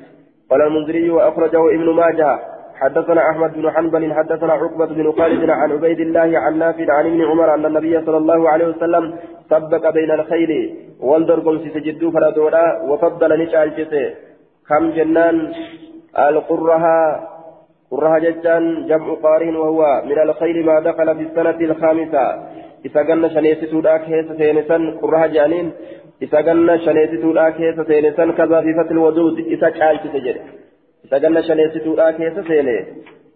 قال المنذري وأخرجه ابن ماجه حدثنا أحمد بن حنبل حدثنا عقبة بن خالد عن عبيد الله عن نافع عن ابن عمر أن النبي صلى الله عليه وسلم سبق بين الخيل والدرقم سجدوا فردولا وفضل نشأ الجسي كم جنان القرها قرها ججان جمع قارن وهو من الخيل ما دخل في السنة الخامسة إذا قلنا شنيستودا كيس سينسان قرها جانين إذا قلنا شنيستودا كيس سينسان كذا في فتل الوجود إذا كالت سجد إذا قلنا شنيستودا كيس سيني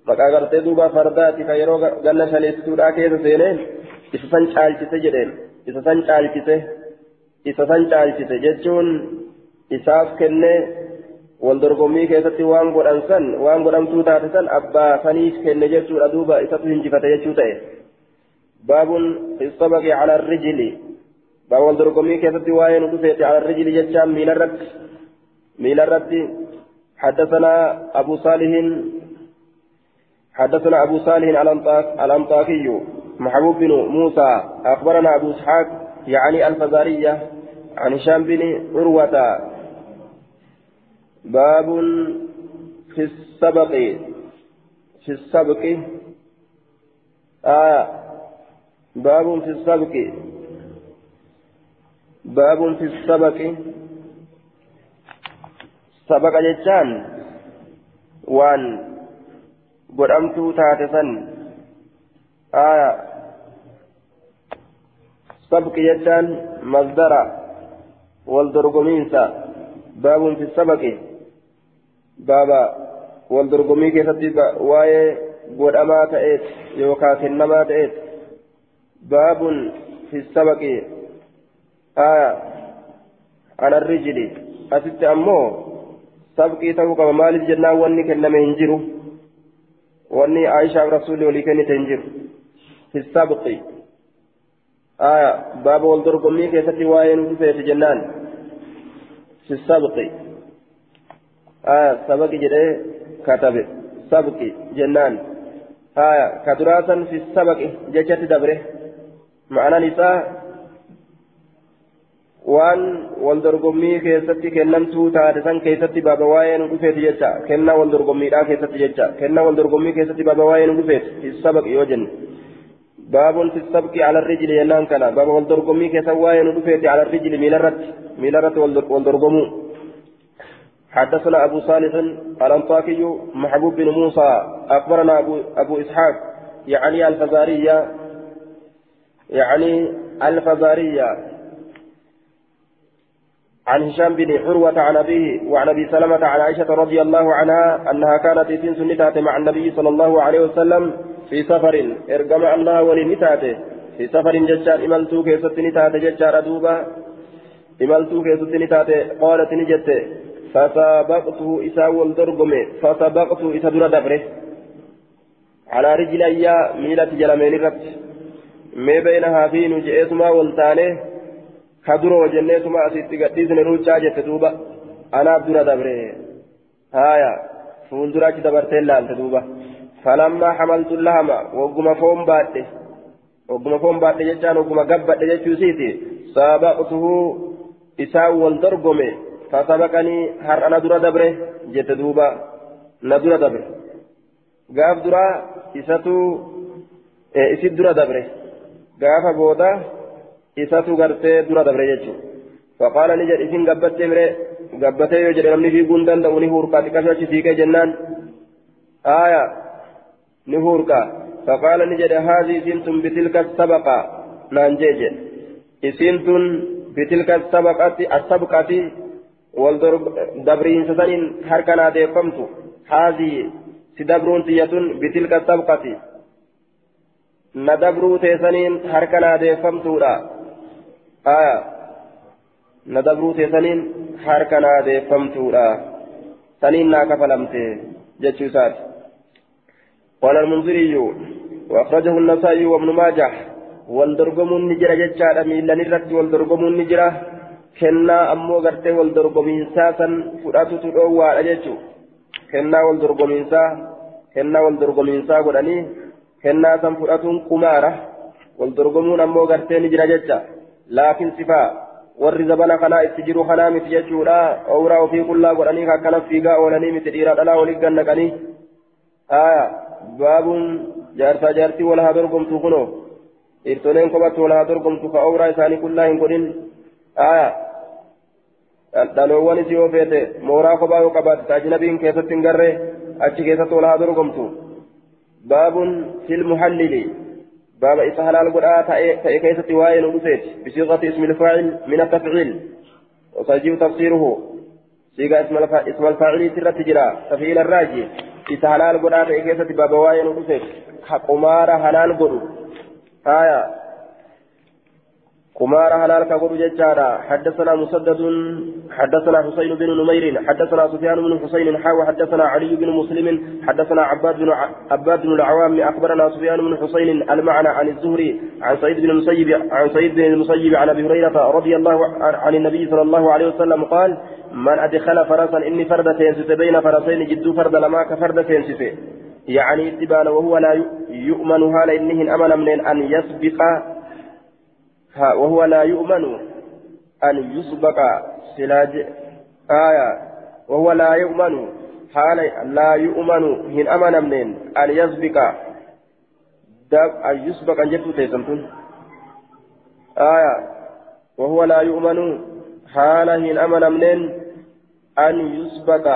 maqaa gartee duuba fardaati ka yeroo ganna shaleessituudhaa keessa seeneen isa san caalchise jedheen isa san caalchise isa san caalchise jechuun isaaf kennee wal dorgommii keessatti waan godhan san waan godhamtuu taate san abbaa saniif kenne jechuudha duuba isatu hinjifate jechuu ta'e baabun istabaqi cala rijili baa wal dorgommii keessatti waa'ee nu dhufeeti cala rijili jechaan miilarratti miilarratti حدثنا أبو صالح حدثنا أبو صالح الأنطاكي محبوب بن موسى أخبرنا أبو إسحاق يعني الفزارية عن هشام بن عروة باب في السبق في السبق آه باب في السبق باب في السبق سبق جتان وان godhamtuu taate san aya sabqi jechaan masdara wal dorgomiinsa baabun fi sabaqi baaba wal dorgomii keessatti waa'ee godhamaa ta'eet yookaa kennamaa ta'eet baabun fi sabaqi aya ala rijili asitti ammoo sabqii ta'uu qaba maaliif jennaan wanni kenname hin jiru wanni aishaa rasuulli olii kennite hin jiru fi sabqi aya baaba wal dorgommii keessatti waa'ee nu dhufeeti jennaan fi sabqi aya sabaqi jedhee katabe sabqi jennaan ma'anaan isaa waan wal dorgommii keessatti kennamtuu taate san keessatti baaba waa'ee nu dhufeeti jecha kennaa wal dorgommiidhaa keessatti jecha kennaa wal dorgommii keessatti baaba waa'ee nu dhufeeti fi sabaqi yoo jenne baabun fi sabqi ala rijili jennaan kana baaba wal dorgommii keessa waa'ee nu dhufeeti ala rijili miilarratti miilarratti wal dorgomuu حدثنا أبو صالح الأنطاكي محبوب بن موسى أخبرنا أبو, أبو إسحاق يعني الفزارية يعني الفزارية. عن هشام بن عروة عن أبيه وعن أبي سلمة عن عائشة رضي الله عنها أنها كانت في سنتات مع النبي صلى الله عليه وسلم في سفر. إرجم الله ولنتاته في سفر ججار إملتو كيست نتاته ججار دوبا إملتو كيست نتاته قالت نجت فسابقته إسا والدرقم فسابقته إسا دون دبره. على رجلي ميلة جلمين رت ما بينها في نجئتما والتانيه kaduro wajenneetuma asitti gadhiisne ruuchaa jette duuba anaaf dura dabre haya fuuldura achi dabartee laalte duuba falammaa hamaltu lahama wagguma foon baadhe wagguma foon baadhe jechaan wagguma gabbadhe jechuusiiti saabaqtuhu isaan wal dorgome har'a na dura dabre jette duuba na dura dabre gaaf duraa isatu isit dura dabre gaafa booda isatu gartee dura dabre jechuudha faqaala ni jedhe isin gabbattee mire gabbatee yoo jedhe namni fiiguu hin danda'u ni huurqaa xiqqasho achi jennaan aaya ni huurqaa faqaala ni jedhe haadhi isin tun bitilka sabaqa naan jee jedhe isin tun bitilka sabaqatti asabqati wal dabriinsa saniin harka naa deeffamtu haadhi si dabruun tiyyatun bitilka sabqati na dabruu teessaniin harka naa deeffamtuudha. Aya na dabruu teessaniin harka naa deeffamtuudha. سنين كفلمت جتشوسات قال المنذري وأخرجه النسائي وابن ماجه والدرقمون نجرة جتشار أميلا نرد والدرقمون نجرة كنا أمو غرتي والدرقمين ساسا فراتو تدعوا أجتشو كنا والدرقمين سا كنا والدرقمين سا قراني كنا سن فراتو قمارة والدرقمون أمو غرتي نجرة جتشا لكن صفا warri zabana kanaa itti jiru kanaa miti jechuudha ooraa ofii qullaa godhanii akkana fiigaa oolanii miti dhiiraa dhalaa waliin gannaqanii baabuun jaarsaa jaartii wal haa dorgomtu kunoo dhiirtoleen kophatti wal haa dorgomtu ka ooraa isaanii qullaa hin godhin dhaloowwan isii yoo feete mooraa kophaa yoo qabaatte ajnabiin keessatti hin garree achi keessatti wal haa dorgomtu baabuun filmu hallili باب إسهال القرآن تأي كيسة وائل ودفت بصيغة اسم الفاعل من التفعيل وسيجيب تفسيره صيغة اسم الفاعل سر تجرى تفعيل الراجي إسهال القرآن تأي كيسة باب وائل ودفت قمار حلال قرآن آية قمار حلال كقول ججارا حدثنا مسدد حدثنا حسين بن نمير حدثنا سفيان بن حسين حاوى حدثنا علي بن مسلم حدثنا عباد بن عباد بن العوام اخبرنا سفيان بن حسين المعنى عن الزهري عن سعيد بن المسيب عن سعيد بن المسيب عن ابي هريره رضي الله عن النبي صلى الله عليه وسلم قال من ادخل فرسا اني فرد تنسس بين فرسين جدو فرد لما كفرد تنسس يعني اتبان وهو لا يؤمن هال انهن امن من ان يسبق وهو لا يؤمن أن يسبق سلاج آية وهو لا يؤمن حال لا يؤمن هن أمن منين أن يسبق أن يسبق أن جبت آية وهو لا يؤمن حال هن أمن منين أن يسبق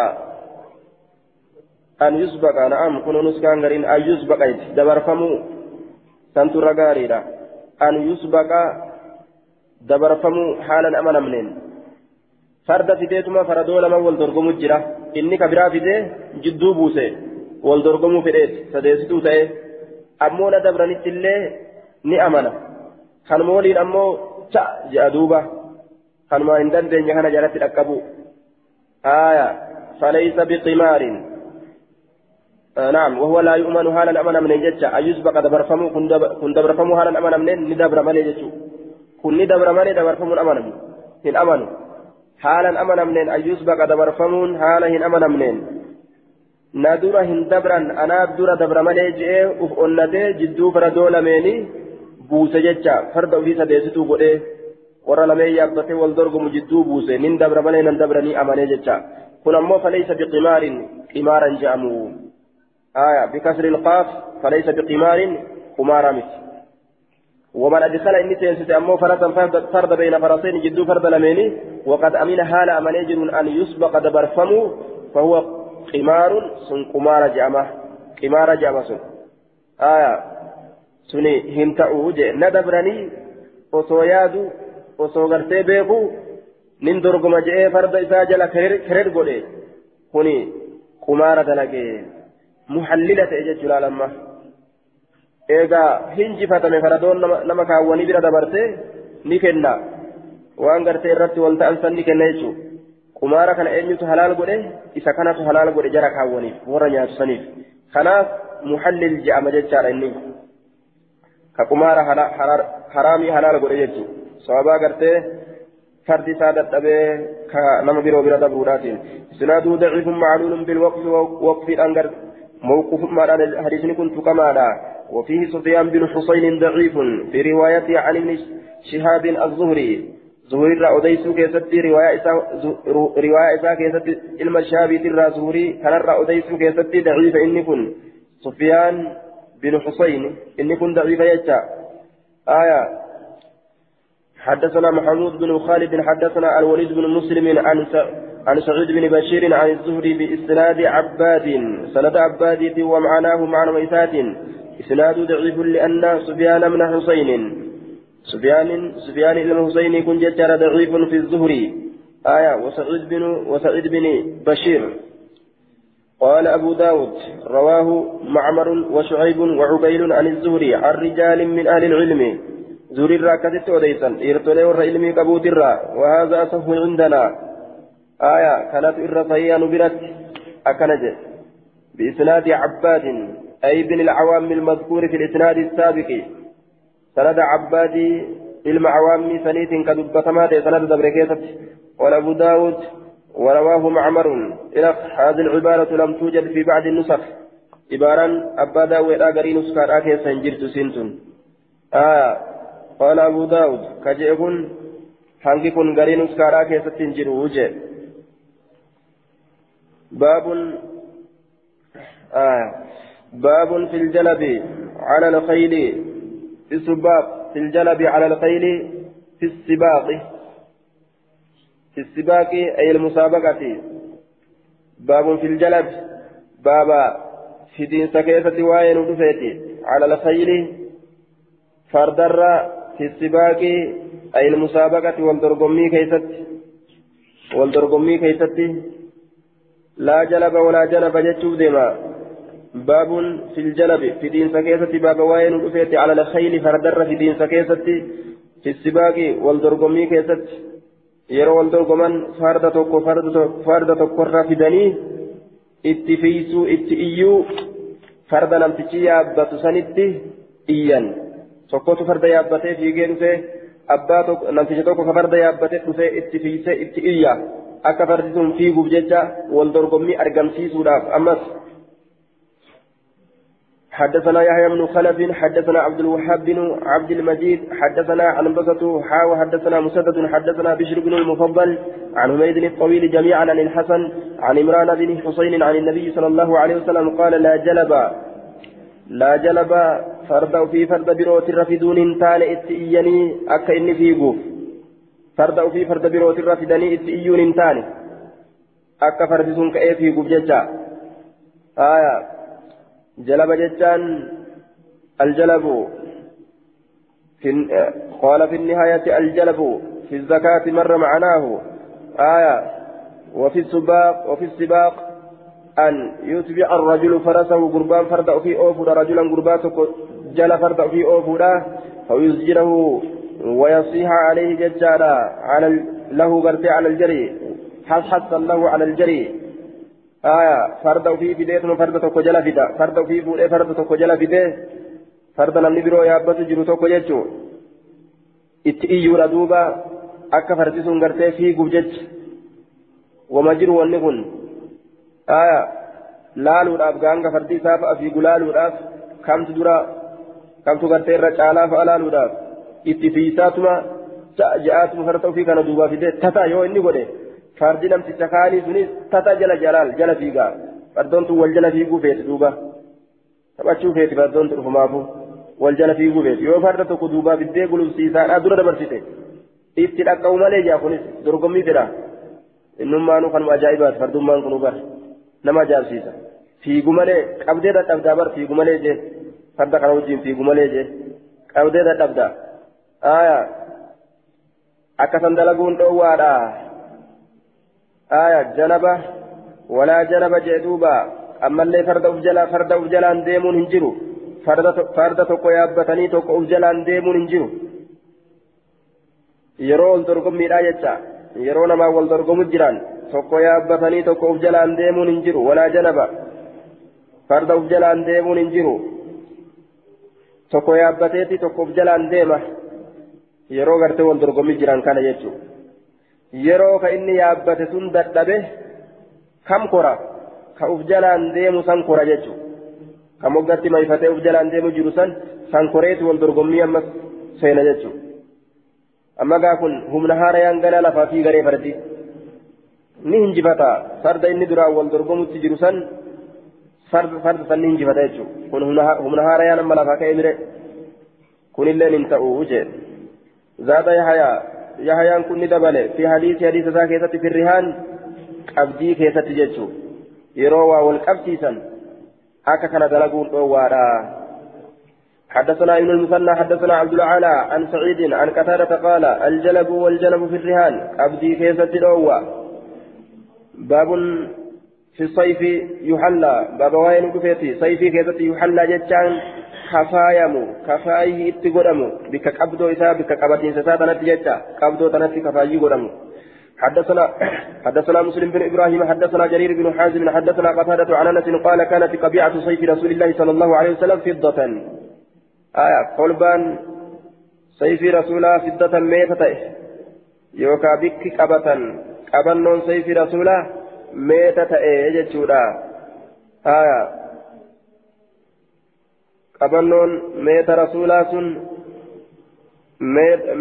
أن يسبق نعم كن نسكان أن يسبق دبر فمو سنتو رغاريرا أن يسبق dabarfamuu haalan amanamneen farda fideetuma faradoo lama wal dorgomu jira inni ka biraa fidee jidduu buuse wal dorgomuu fedheeti sadeessituu ta'e ammoo na dabranitti illee ni amana kanuma waliin ammoo cha je'a duuba kanuma hin dandeenye kana jalatti dhaqqabu آية فليس بقمار آه نعم وهو لا يؤمن حالا أمنا من جتة أيسبق دبرفمو كن دبرفمو حالا أمنا من ندبر مالي جتو kunni dabra malee dabarfamuun amanamu hin amanu haalan amanamneen ayyus baqa dabarfamuun haala hin amanamneen na dura hin dabran anaaf dura dabra malee je'ee uf onnatee jidduu faradoo lameeni buuse jecha farda ofii sadeessituu godhee warra lameen yaabbatee wal dorgomu jidduu buuse nin dabra malee nan dabranii amanee jecha kun ammoo falaysa biqimaarin qimaaran je'amu آية بكسر القاف فليس بقمار قمار مثل ومن أدخل إني سينسيت أمو فرسا فرد بين فرسين جدو فرد لميني وقد أمين حال أمن يجر أن يسبق دبر فمو فهو قمار سن قمار جامة قمار جامة سن. آية. سني هنتأو جي. ندبرني osoo gartee beeku nin dorgoma je'ee farda isaa jala kerer godhe kuni qumaara dalagee muhallila ta'e jechuudha lamma eegaa hinjifatame faradoon nama kaawwanii bira dabarte ni kenna waan gartee irratti wal ta'an san ni kenna jechuudha qumaara kana eenyutu halaal godhe isa kanatu halaal godhe jara kaawwaniif warra nyaatu saniif kanaaf muhallil je'ama jechaadha inni ka qumaara haraamii halaal godhe jechuudha sababaa gartee fardi isaa dadhabee ka nama biroo bira dabruudhaatiin isnaaduu daciifun macluulun bilwaqfi waqfiidhaan gar موقوفمادhaan حديثني كنت كمادا وفيه سفيان بن حسين ضعيف في روايته عن ابن شهاب الزهري. زهري را أديسو كيستي رواية إسا رواية إسا كيستي علم الشهاب ترى زهري. كان را أديسو كيستي ضعيف. إني كن سفيان بن حسين إني كن ضعيف يجا آية. حدثنا محمود بن خالد. حدثنا الوليد بن مسلم عن عن سعيد بن بشير عن الزهري بإسناد عباد. سند عباد ومعناه معنى ميتات إسناد ضعيف لأن سفيان بن حسين سفيان سفيان بن حسين كن جتر ضعيف في الزهري آية وسعيد بن وسعيد بن بشير. قال أبو داود رواه معمر وشعيب وعبيل عن الزهري عن رجال من أهل العلم. زهري راكزت وديسا إرتولي ور علمي كبوت وهذا أصف عندنا. آية كانت إر صحيحة نبرت أكنج. بإسناد عباد أي بن العوام المذكور في الإسناد السابق. سند عباد المعوام سنيت كدبتما سند دبركيتت ولأبو داود ورواه معمر. إلى هذه العبارة لم توجد في بعض النسخ. عبارا أبا داود أغري نسخة آكي سنجرت سنتون. آه قال أبو داود كجئكن kun garii nuskaaraa keessatti hin jiru jee baabun باب في الجلب على الخيل. في السباق في الجلب على الخيل. في السباق في السباق أي المسابقة. باب في الجلب. بابا في دين سكيسة وين على الخيل. فردر في السباق أي المسابقة. والدرقمي كيست. والدرقمي كيست. لا جلب ولا جنب جتشوف ديما. باب في الجلب في دين سكيسة باب وين رفيت على الخيل فردر في دين سكيسة في السباق والدرقمي كيست yeroo wal dorgoman farda tokko farda tokkorra fidanii itti fiisuu itti iyyuu farda namtichi yaabbatu sanitti iyyan tokkotu farda yaabbatee fiigee dhufee abbaa tokko namticha tokko ka farda yaabbatee dhufee itti fiisee itti iyya akka fardi sun fiiguuf jecha wal dorgommii argamsiisuudhaaf ammas حدثنا يحيى بن خلف حدثنا عبد الوهاب بن عبد المجيد حدثنا عن بسطه حا وحدثنا مسدد حدثنا بشر بن المفضل عن حميد الطويل جميعا عن الحسن عن عمران بن حسين عن النبي صلى الله عليه وسلم قال لا جلب لا جلب فرد في فرد بروت الرفدون تان اتئيني أكا إني فيقوف. فرد في فرد بروت الرفدني اتئيون تان أكا فرد سنك إيه فيقوف ججا. آية. جلب ججان الجلب في قال في النهاية الجلب في الزكاة مر معناه. آية وفي السباق وفي السباق أن يتبع الرجل فرسه قربان فرد في أوفر رجلا قربان جل فرد في أوفر فيزجره ويصيح عليه ججالا على له قرتي على الجري حصحص له على الجري. آية فرد في بداية فرد تكو جل فدا فرد في بولي فرد تكو جل فدا فرد نمني برو يابت جرو تكو ججو اتئيو ردوبا akka fardi sun gartee fiiguuf jecha wama jiru wanni kun aya laaluudhaaf gaanga fardi isaa fa'a fiigu laaluudhaaf kamtu dura kamtu gartee irra caalaa fa'a laaluudhaaf itti fiisaatuma ja'aatuma farda ofii kana duubaa fidee kaanii sunis tata jala jalaal jala fiigaa fardoon tun wal jala fiiguu feeti duuba taphachuu feeti fardoon tun dhufumaafu wal jala fiiguu feeti yoo farda tokko duubaa fiddee gulubsiisaadhaa dura dabarsite itti dhaqqabu malee jaa kunis dorgommii fedha innummaanuu kanuma ajaa'ibaati fardummaan kun bara nama ajaa'ibsiisa fiigu malee qabdee dadhabdaa bar fiigu malee jee farda kana wajjin fiigu malee jee qabdee dadhabdaa aayaa akkasan dalaguun dhoowwaadha farda uf jalaan deemuun hin jiru farda tokko yaabbatanii tokko uf jalaan deemuun hin jiru yeroo wal dorgommiidha jecha yeroo namaa wal dorgomu jiran tokko yaabbatanii tokko uf jalaan deemuun hin jiru walaa janaba farda uf jalaan deemuun hin jiru tokko yaabbateeti tokko uf jalaan deema yeroo gartee wal dorgommi jiran kana jechuun yeroo ka inni yaabbate sun dadhabe kam kora ka uf jalaan deemu san kora jechuun ka moggatti mayfatee uf jalaan deemu jiru san san koreeti wal dorgommii ammas seena jechuun. amma gaa kun humna haarayaan gala lafaa fi garee fardi ni hinjifata farda inni duraan wal dorgomutti jiru san farda san ni hinjifata jechuudha kun humna haarayaan amma lafaa ka'ee mire kunilleen hin ta'u jee zaata yahayaa yahayaan kun ni dabale fi hadiisi hadiisa isaa keessatti firrihaan qabdii keessatti jechuudha yeroo waa wal qabsiisan akka kana dalaguun dhoowwaadha. حدثنا ابن المثنى حدثنا عبد العالى عن سعيد عن قتادة قال الجلب والجلب في الرهان أبدي كيسة الأوى باب في الصيف يحلى باب وين كفيتي صيفي كيسة يحلى جتان كفايم كفايه اتقدم بك قبضو إسا بك قبضين سسا تنتي جتا قبضو تنتي كفايه قدم حدثنا حدثنا مسلم بن إبراهيم حدثنا جرير بن حازم حدثنا قتادة عن أنس قال كانت قبيعة سيف رسول الله صلى الله عليه وسلم فضة. آية قلبان سيف رسولا فضة ميتة يوكا بك قبة قبنون سيف رسولا ميتة ايجتشورا آية قبنون ميت رسولا سن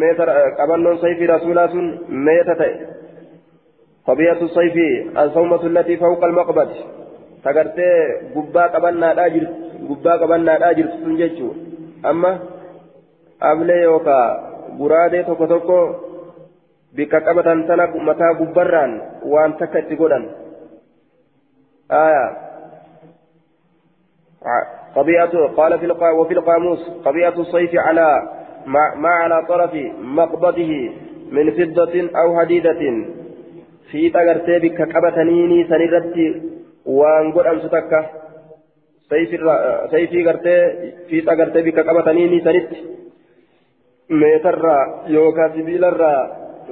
ميت قبنون سيف رسولا سن ميتة طبيعة الصيف الصومة التي فوق المقبض تقرتي قبا قبنا راجل قبا قبنا راجل سنججو أما أبلي يوكا برادة توكو توكو qabatan tana mataa gubbarraan waan takka itti godhan. آية طبيعة قال في وفي القاموس طبيعة الصيف على ما, ما على طرف مقبضه من فضة أو حديدة. في تغرتي بك قبتنيني سنرتي وان قد أمس تكة سيفي غرتي في تغرتي بك قبتنيني سنت ميتر يوكا سبيلر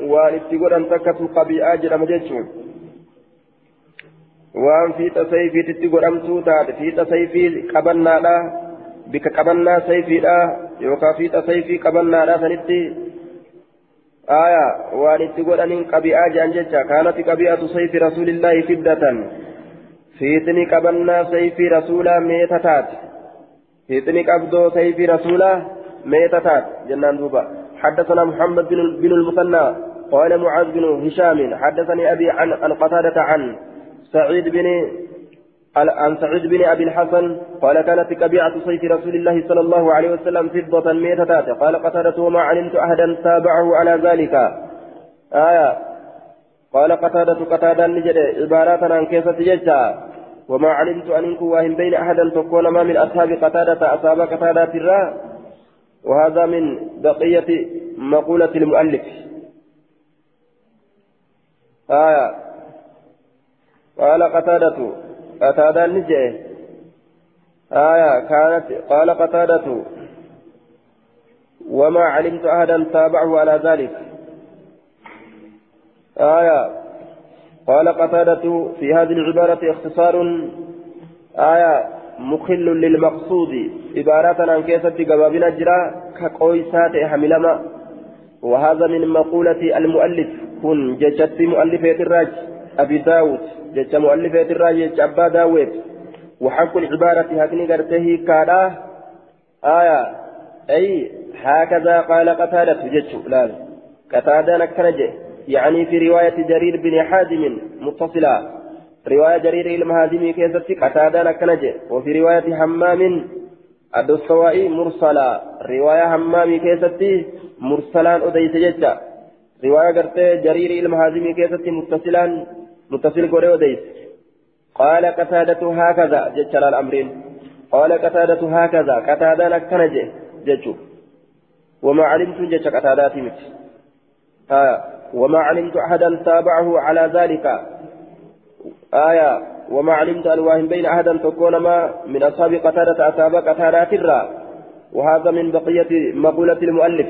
وان اتقود تكة قبيئة جرم waan fiixa sayfiititti godhamtuu taate fiixa sayfii qabannaadha bika qabannaa sayfiidha yookaan fiixa sayfii qabannaadha sanitti aya waan itti godhaniin qabi'aa jedhan jecha kaanati qabi'atu sayfi rasuulillaahi fiddatan fiixni qabannaa sayfii rasuulaa meeta taate fiixni qabdoo sayfii rasuulaa meeta taate jennaan duuba حدثنا محمد بن المثنى قال معاذ بن هشام حدثني أبي عن قتادة عن سعيد بن عن سعيد بن أبي الحسن قال كانت كبيعة صيف رسول الله صلى الله عليه وسلم فضة ميتة قال قتادة وما علمت أحدا تابعه على ذلك. آية. قال قتادة قتادة نجد عبارات عن كيف تججا وما علمت أن إنكم بين أحدا تكون ما من أصحاب قتادة أصحاب قتادة الراء وهذا من بقية مقولة المؤلف. آية. قال قتادة. قتادة نجئ. آية كانت. قال قتادة. وما علمت أحدا تابعه على ذلك. آية. قال قتادة في هذه العبارة اختصار. آية. مخل للمقصود. عبارة عن كيسة قبابنا جرا كقويسات حملما. وهذا من مقولة المؤلف. كن ججت مؤلفة الراج. أبي داود جج مؤلفة الراجي جج أبا داود. وحق العبارة هكني قرته كادا. آية أي هكذا قال قتادة جج لا قتادة نكنجه يعني في رواية جرير بن حازم متصلة رواية جرير المهازمي كيست قتادة نكنجه وفي رواية همام الدستوائي مرسلة رواية همام كيست مرسلان أديس ججة رواية قرته جرير المهازمي كيست متصلان متصل قولي وديس. قال قتادة هكذا جتشل الأمرين قال قتادة هكذا قتادة نكنجه جتشو. وما علمت جتش قتادات مت آية وما علمت أحدا تابعه على ذلك. آية وما علمت ألواهم بين أحدا تكون ما من أصحاب قتادة أصحاب قتادات الرا وهذا من بقية مقولة المؤلف.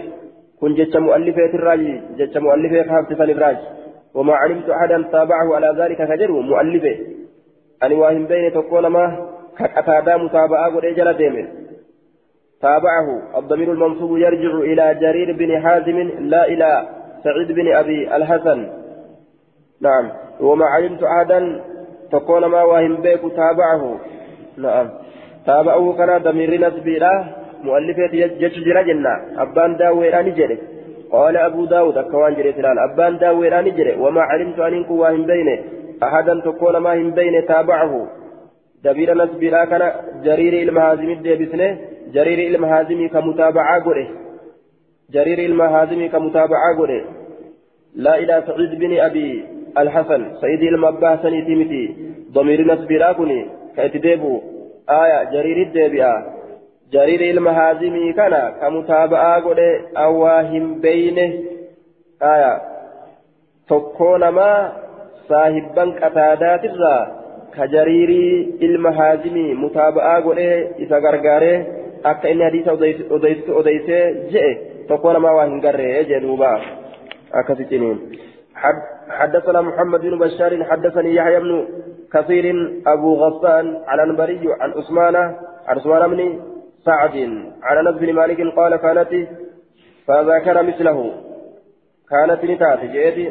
كن جتش مؤلفة الراجي جتش مؤلفة حافظة الراجي وما علمت أحدا تابعه على ذلك كجر مؤلفه أن واهم بين تكون ما كقتادا متابعة ورجل ديمن تابعه الضمير المنصوب يرجع إلى جرير بن حازم لا إلى سعيد بن أبي الحسن. نعم. وما علمت أحدا تكون ما واهم بيك تابعه. نعم. تابعه كان ضمير نسبي له مؤلفة جتجر جنة. أبان داوي أني جري قال أبو داود أكوان جري فلان أبان داوي أني جري. وما علمت أن إنكو واهم بينه أحدا تكون ما هم بينه تابعه. دبير نسبي لا كان جرير المهازم الديبسنه جرير المهازم كمتابعة قره جرير المهازم كمتابعة قره لا إلى سعيد بن أبي الحسن. سيد المباسني تيمتي ضمير نسبي لا كني كاتديبو آية جرير الديبئة جرير المهازمي كان كمتابعة قد أواهم بينه. آية. تكون ما صاحبا قتادات الرا. كجرير المهازمي متابعة قد إذا غرغاره akka inni hadiisa odeysee je'e tokko namaa waa hin garree jedhuuba akkasittiin حدثنا محمد بن بشار حدثني يحيى بن كثير أبو غسان عن أنبري عن عثمان عن عثمان بن سعد عن أنس بن مالك قال كانت فذكر مثله. كانت نتات جئتي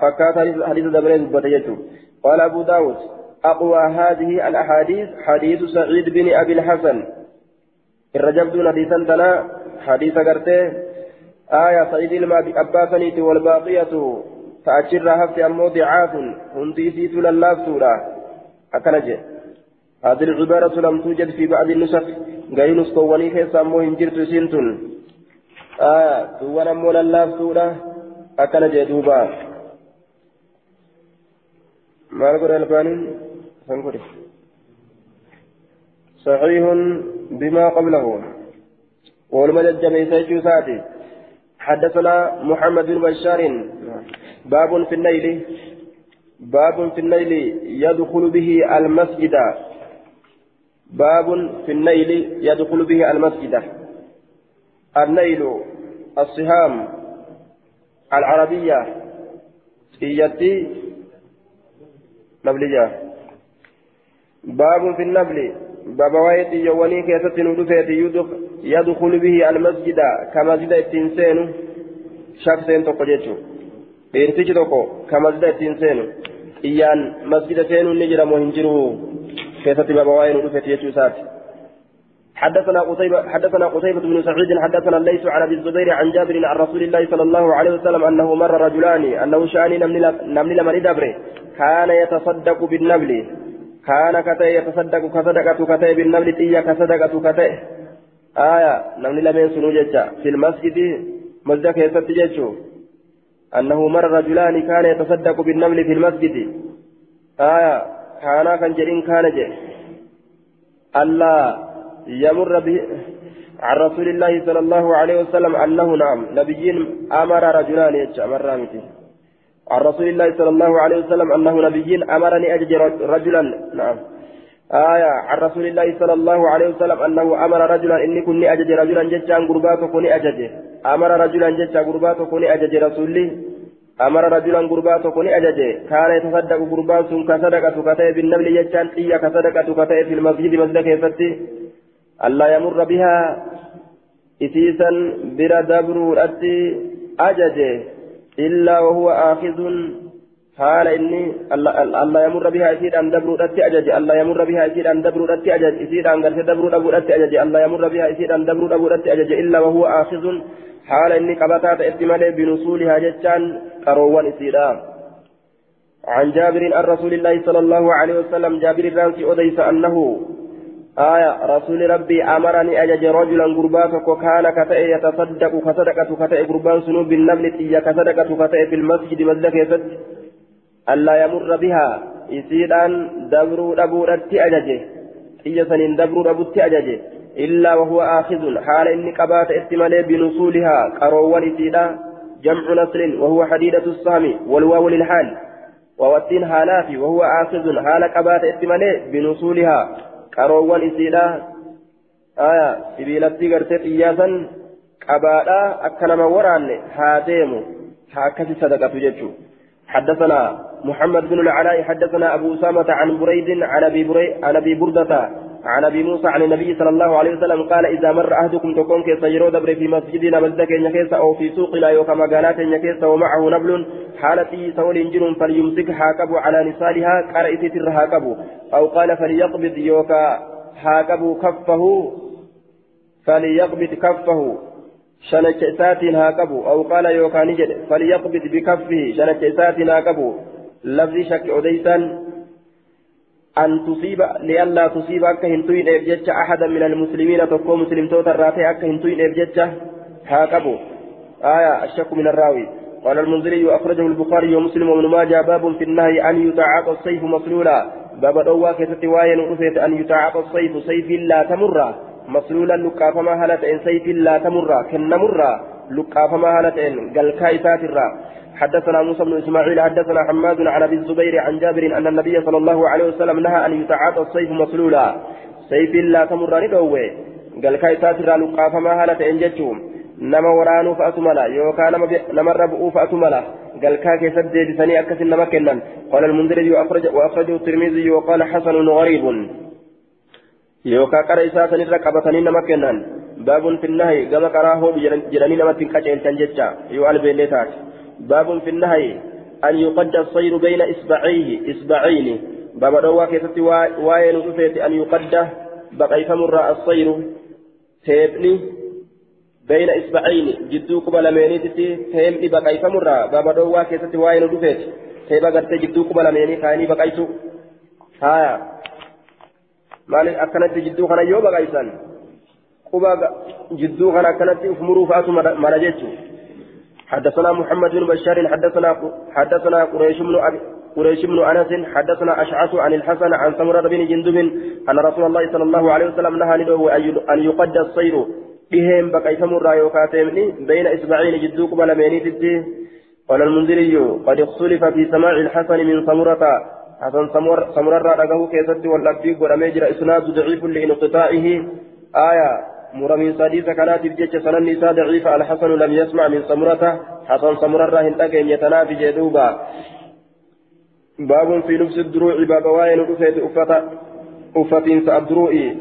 فكات حديث دبرين بتجته قال أبو داود أقوى هذه الأحاديث حديث سعيد بن أبي الحسن. الرجب دون حديثا تنا حديث قرته آية سعيد لما أباسنيت والباقية تأجر هفت أمو ضعاف هندي سيت لله سورة. أكنجه هذه العبارة لم توجد في بعض النسخ. غير نسطواني كيس أمو هنجرت سنتون. آية دوان أمو لله سورة أكنجه دوبا ما نقول البانين فنقول صحيح بما قبله. والمجد جميسة ساتي حدثنا محمد بن بشار. باب في الليل باب في الليل يدخل به المسجد. باب في الليل يدخل به المسجد. الليل الصهام العربية إيتي نبلجة باب في النبل باب وايت يواني كيست ندفت يدخل به المسجد كمسجد التنسين. شخصين تقجيتشو dhiirtichi tokko ka masjida ittiin seenu iyyaan masjida seenuun waa'ee nu dhufeeti jechuu isaati. حدثنا قتيبة حدثنا قتيبة بن سعيد حدثنا الليث عن أبي الزبير عن جابر عن رسول الله صلى الله عليه وسلم أنه مر رجلان أنه شاني نمل لمن دبره كان يتصدق بالنبل. كان كتئ يتصدق كصدقة كتئ بالنبل تيا كصدقة كتئ آية نمل لمن سنوجة في المسجد مسجد كيست جيتشو أنه مر رجلان كان يتصدق بالنمل في المسجد. آية كان كان جرين كان جي ألا يمر به عن رسول الله صلى الله عليه وسلم أنه نعم نبيين أمر رجلان يتشأمر رامتي عن رسول الله صلى الله عليه وسلم أنه نبيين أمرني أجج رجلا نعم آية عن رسول الله صلى الله عليه وسلم أنه أمر رجلا إني كني أجج رجلا ججان قرباته كني أججه أمر رجلا ججا قرباته كني أجج رسولي أمر رجلا قرباته كني أججه كان يتصدق قربات كصدقة كتئ بالنبل ججان إيا كصدقة كتئ في المسجد مسجد كيفتي. ألا يمر بها إسيسا بلا دبر أتي أججه إلا وهو آخذ. حال إني الله يمر بها يسير أن دبر أتي أجج الله يمر بها يسير أن دبر أتي أجج يسير أن دبر أتي أجج الله يمر بها يسير أن دبر أتي أجج إلا وهو آخذ. حال إني قبطات استمال بنصولها جتان قروان إسيرا عن جابر عن رسول الله صلى الله عليه وسلم جابر الرانسي أديس أنه آية رسول ربي أمرني أجج رجلا قرباتك وكان كتئ يتصدق كصدقة كتئ قربان سنوب بالنمل تيا كصدقة كتئ في المسجد مزدك يسد. ألا يمر بها يسيران دبر أبو رتي أججه تيا سنين دبر أبو أججه إلا وهو آخذ حال إني قبات استمالي بنصولها قروان إسيدا جمع نصر وهو حديدة الصام والواو للحال. ووتين هالافي وهو آخذ حال قبات استمالي بنصولها. قروان إسيدا. آية سبيلتي قرتي قياسا قبادا أكنما وران هاديمو هكذا صدقة ججو. حدثنا محمد بن العلاء حدثنا أبو أسامة عن بريد عن أبي بري عن أبي بردة. عن أبي موسى عن النبي صلى الله عليه وسلم قال إذا مر أحدكم تكون كيس دبر في مسجدنا مزدك يكيس أو في سوقنا يوكا مقالات يكيس ومعه نبل حالتي سول إنجر فليمسك هاكبو على نصالها قرأت تر هاكبو. أو قال فليقبض يوكا هاكبو كفه فليقبض كفه شنك إساتين هاكبو. أو قال يوكا نجد فليقبض بكفه شنك إساتين هاكبو. لفظ شك أديسا أن تصيب لئلا تصيب أكا هنتوين إبجتش أحدا من المسلمين تقوم مسلم توتا راتي أكا هنتوين إبجتش هاكبو آية الشك من الراوي. قال المنذري أخرجه البخاري ومسلم وابن ماجه باب في النهي أن يتعاطى السيف مسلولا. باب كيست واين رفيت أن يتعاطى السيف سيف لا تمر. مسلولا لقافما هلت إن سيف لا تمر كن مر لقافما هلت إن قال كايسات الرا حدثنا موسى بن إسماعيل حدثنا حماد عن أبي الزبير عن جابر أن النبي صلى الله عليه وسلم نهى أن يتعاطى السيف مسلولا. سيف لا تمر ندوه. قال كايسات لقاف ما هالة انجتهم نما ورانو فأتملا. يوكا نما ربؤوا فأتملا. قال كاكي سدد ثاني أكس إنما كنن. قال المنذري وأخرج وأخرجه الترمذي وقال حسن غريب. يوكا قرأ إساءة نرقبة إنما كنن. باب في النهي. كما قرأه جراني نما تنكتين تنججا يؤل بيليتات باب في النهي أن يقد الصير بين إصبعيه إصبعين. باب دوا كيست واين رفيت أن يقد بقي فمر الصير تيبني بين إصبعين. جدو قبل مينيتي تيبني بقي فمر باب دوا كيست واين رفيت تيبا قرت جدو قبل ميني كاني بقيتو ها. مالك أكنت جدو خنا يو بقيسان قبا جدو خنا أكنت أفمرو فاتو مرجتو حدثنا محمد بن بشار حدثنا حدثنا قريش بن قريش بن أنس حدثنا أشعث عن الحسن عن سمرة بن جندب أن رسول الله صلى الله عليه وسلم نهى أن يقد الصير بهم بقي سمر يوكاتمني بين إصبعين جدو قبل مينيتي قال المنذري قد اختلف في سماع الحسن من سمرة. حسن سمر سمرة رأى كيست والأبيق ورميجر إسناد ضعيف لانقطاعه. آية مرمين صديق كانت بجيش سنن نساء ضعيفة الحسن لم يسمع من سمرته حسن سمر الراهن أجن يتنافي جدوبا. باب في لبس الدروع باب واين رفيت أفتا أفتين سأبدروئي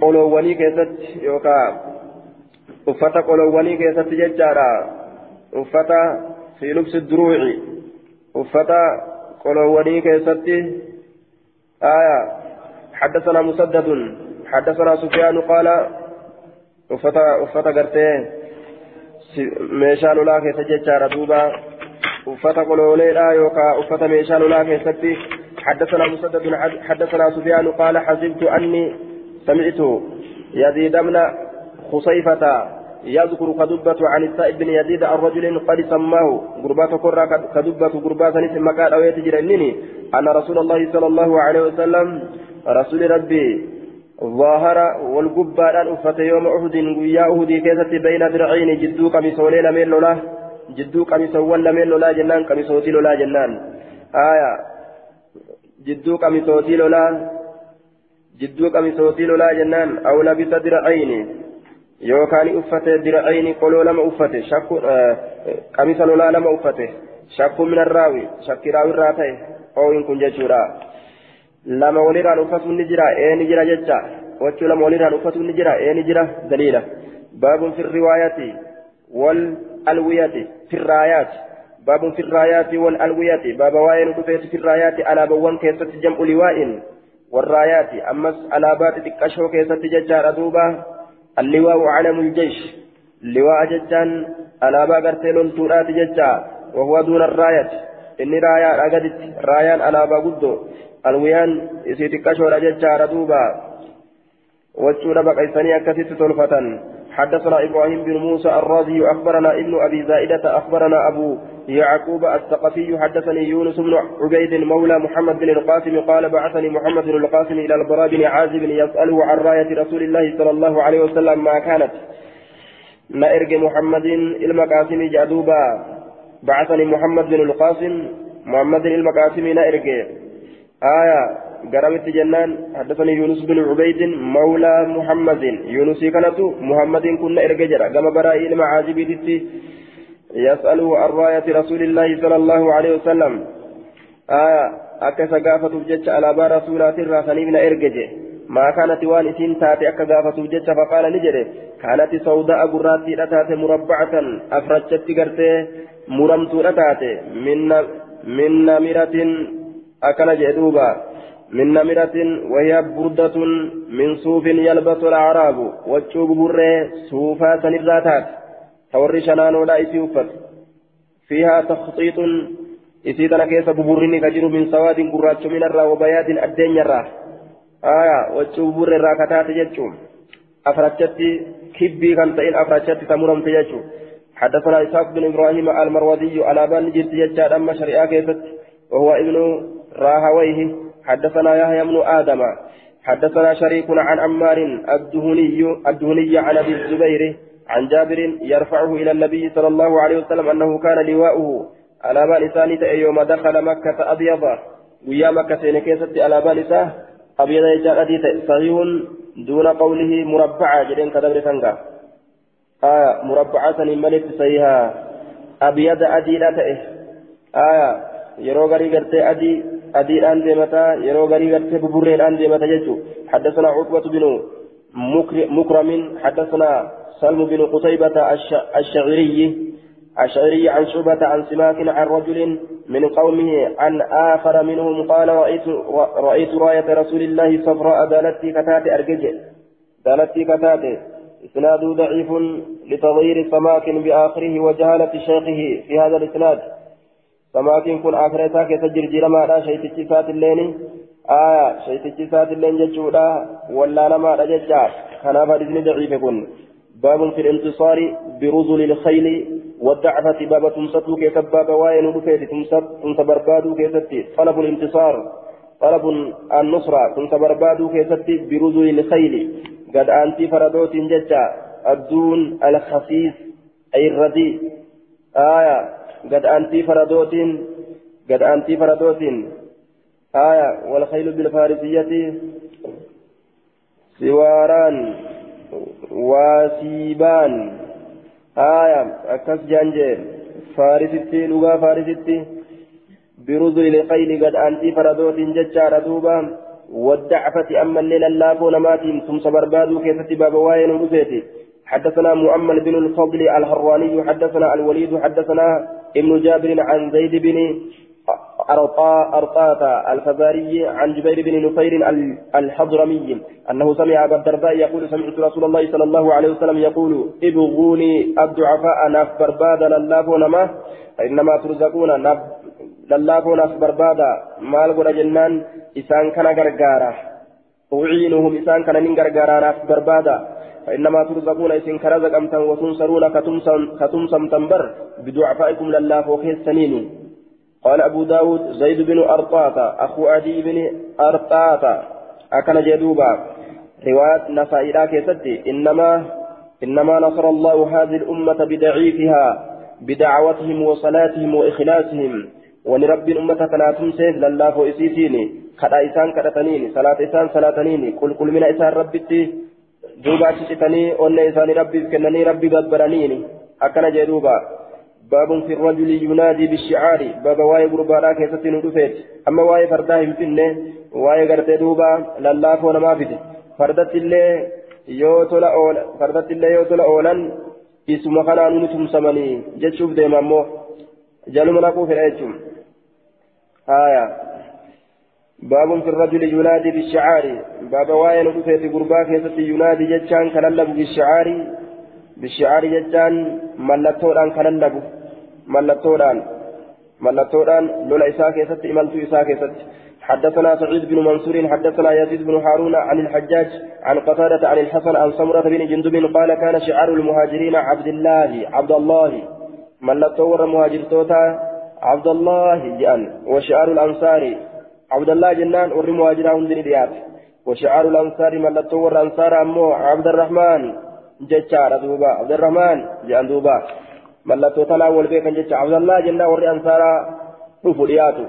قولوني كيست يوكا. أفتا قولوني كيست ججارا. أفتا في لبس الدروع. أفتا قولوني كيست. آية. حدثنا مسدد. حدثنا سفيان قال uffata gartee meeshaa lolaa keessa jechaadha duuba. Uffata qolooleedha yookaan uffata meeshaa lolaa keessatti. حدثنا مسدد حدثنا سفيان قال حسبت أني سمعت يزيد بن خصيفة يذكر كدبة عن السائب بن يزيد عن رجل قد سماه قربات قرى كدبة قربات نسم مكان أو يتجر أن رسول الله صلى الله عليه وسلم رسول ربي ظاهر والقبان أفت يوم أحد ويا أهدي كيست بين درعين جدو قميصولي لمن لولا جدو قميصول لمن لولا جنان قميصوتي لولا جنان. آية. جدو قميصوتي لولا جدو قميصوتي لولا جنان. أو لبس درعين. يوكان أفت درعين قلو لما أفت شك قميص لولا لما أفت شك من الراوي. شك راوي الراتي. أو إن كن جشورا. Lama walirraan uffatuun ni jira ee ni jira jecha wachuu lama walirraan uffatuun ni jira ee ni jira daliila baabun fi riwaayati wal alwiyati fi raayaati baabun fi raayaati wal alwiyati baaba waa'ee nu dhufeeti fi raayaati alaabawwan keessatti jam'u liwaa'in والرايات أمس علابات تكشو كيست ججار دوبا اللواء علم الجيش لواء ججان علابا قرتين تورات ججا وهو دون الراية إني رايا أجدت رايان علابا قدو alwiyaan isii xiqqashoodha jechaadha duuba. Wachuudha baqaysanii akkasitti tolfatan. حدثنا إبراهيم بن موسى الرازي اخبرنا ابن ابي زائده اخبرنا ابو يعقوب الثقفي حدثني يونس بن عبيد مولى محمد بن القاسم قال بعثني محمد بن القاسم إلى البراء بن عازب يساله عن رايه رسول الله صلى الله عليه وسلم ما كانت نائرج محمد المقاسم جادوبا بعثني محمد بن القاسم محمد المقاسم نائرج آية قرمت جنان حدثني يونس بن عبيد مولى محمد. يونس كانت محمد كنا إرججرا كما برائي المعازب يسأله عن رأية رسول الله صلى الله عليه وسلم. آية أكس قافة بجتش على بار رسولات الراسني من إرججه ما كانت وان إسين تاتي أكا قافة بجتش. فقال نجري كانت سوداء قراتي لتاتي مربعة. أفرجت قرتي مرمت لتاتي من من نمرة أكل جدوبا من نمرة وهي بردة من صوف يلبس الأعراب. وتشوب بري صوفا سنراتات توري شنان ولا إسيوفت فيها تخطيط. إسيدنا كيس ببرني كجر من سواد قرات من الرا وبياد الدين الرا آية وتشوب بري راكتات جتشوم أفرجت كبي كان تئن أفرجت تمرم تجتشو حدثنا إسحاق بن إبراهيم المروزي على بان جرت جتشاد أما شريعة كيست وهو ابن راهويه حدثنا يحيى بن آدم حدثنا شريك عن عمار الدهني الدهني عن أبي الزبير عن جابر يرفعه إلى النبي صلى الله عليه وسلم أنه كان لواؤه على بال يوم دخل مكة أبيض. ويا مكة سينكيست على بال أبيض يجاء صحيح دون قوله مربعة جدين كدبر سنغا. آه مربعة ملك صحيحة أبيض أديلة آية يرو غري غرتي أدي أدي أن ديمتا يرو غري غرتي ببرين أن ديمتا جيتشو حدثنا عقبة بن مكرم حدثنا سلم بن قتيبة الشعري الشعري عن شعبة عن سماك عن رجل من قومه عن آخر منهم قال رأيت رأيت راية رسول الله صفراء دالتي كتات أرجج دالتي كتات إسناد ضعيف لتغيير سماك بآخره وجهالة شيخه في هذا الإسناد كتجر جرما لا شيء سات اللين آية شيء سات اللين ججودا ولا لما رججا كان فارزن ضعيف كن باب في الانتصار برذل الخيل والدعفة باب تمسطو كيسب باب واين رفيت تمسط بربادو كيستي طلب الانتصار طلب النصرة تمسط بربادو كيستي برذل الخيل قد أنت فردوت ججا الدون الخفيف أي الرديء آية قد أنت فردوت قد أنت فردوت آية والخيل بالفارسية سواران واسيبان. آية أكس جانجي فارستي لغا فارستي برذل الخيل قد أنت فردوت ججار دوبا والدعفة أما الليل اللافون ماتين ثم سبربادو كيف باب واين حدثنا مؤمل بن الفضل الهرواني حدثنا الوليد حدثنا ابن جابر عن زيد بن أرطاة الفزاري عن جبير بن نفير الحضرمي أنه سمع أبا الدرداء يقول سمعت رسول الله صلى الله عليه وسلم يقول ابغوني الضعفاء ناف بربادا للافون ما؟ فإنما ترزقون للافون ناف بربادا مال قد جنان إسان كان غرغارا أعينهم إسان كان من غرغارا ناف بربادا فإنما ترزقون إسن كرزق أمتا وتنصرون كتمسم تنبر بدعفائكم للافو كيسنيني قال أبو داود زيد بن أرطاة أخو عدي بن أرطاة أكن جدوبا. رواية نسائي كيستي إنما إنما نصر الله هذه الأمة بضعيفها بدعوتهم وصلاتهم وإخلاصهم. ونرب الأمة كناتم سيف لله فإسيسيني كدا إسان كدتنيني صلاة إسان صلاتنيني كل كل من إسان ربتي دوبا تشتني أن إسان ربي كنني ربي بدبرانيني أكن جدوبا باب في الرجل ينادي بالشعار باب واي غربانا كيست ندفت اما واي فردا يمتن واي غرتي دوبا لله فونا ما فيد فردت الله يوتلا اول فردت الله يوتلا اولا اسم خنا نتم سمني جتشوف ديما مو جالو مناكو في الايتم آية باب في الرجل ينادي بالشعار. باب واي ندفت غربا كيست ينادي جتشان كللب بالشعار. بالشعار جتشان ملتوران كللبو. ملتودان. ملتودان لولا إساء كيست إملت إساء كيست حدثنا سعيد بن منصور حدثنا يزيد بن هارون عن الحجاج عن قتادة عن الحسن عن سمرة بن جندب قال كان شعار المهاجرين عبد الله عبد الله. ملتور مهاجر توتا عبد الله جان وشعار الأنصار عبد الله جنان ور مهاجرا هندني ديات وشعار الأنصار ملتور أنصار أمو عبد الرحمن جتشار دوبا عبد الرحمن جان دوبا mallattoo tanaa wal beekan jecha abdallaa jennaan warri ansaaraa dhufu dhiyaatu.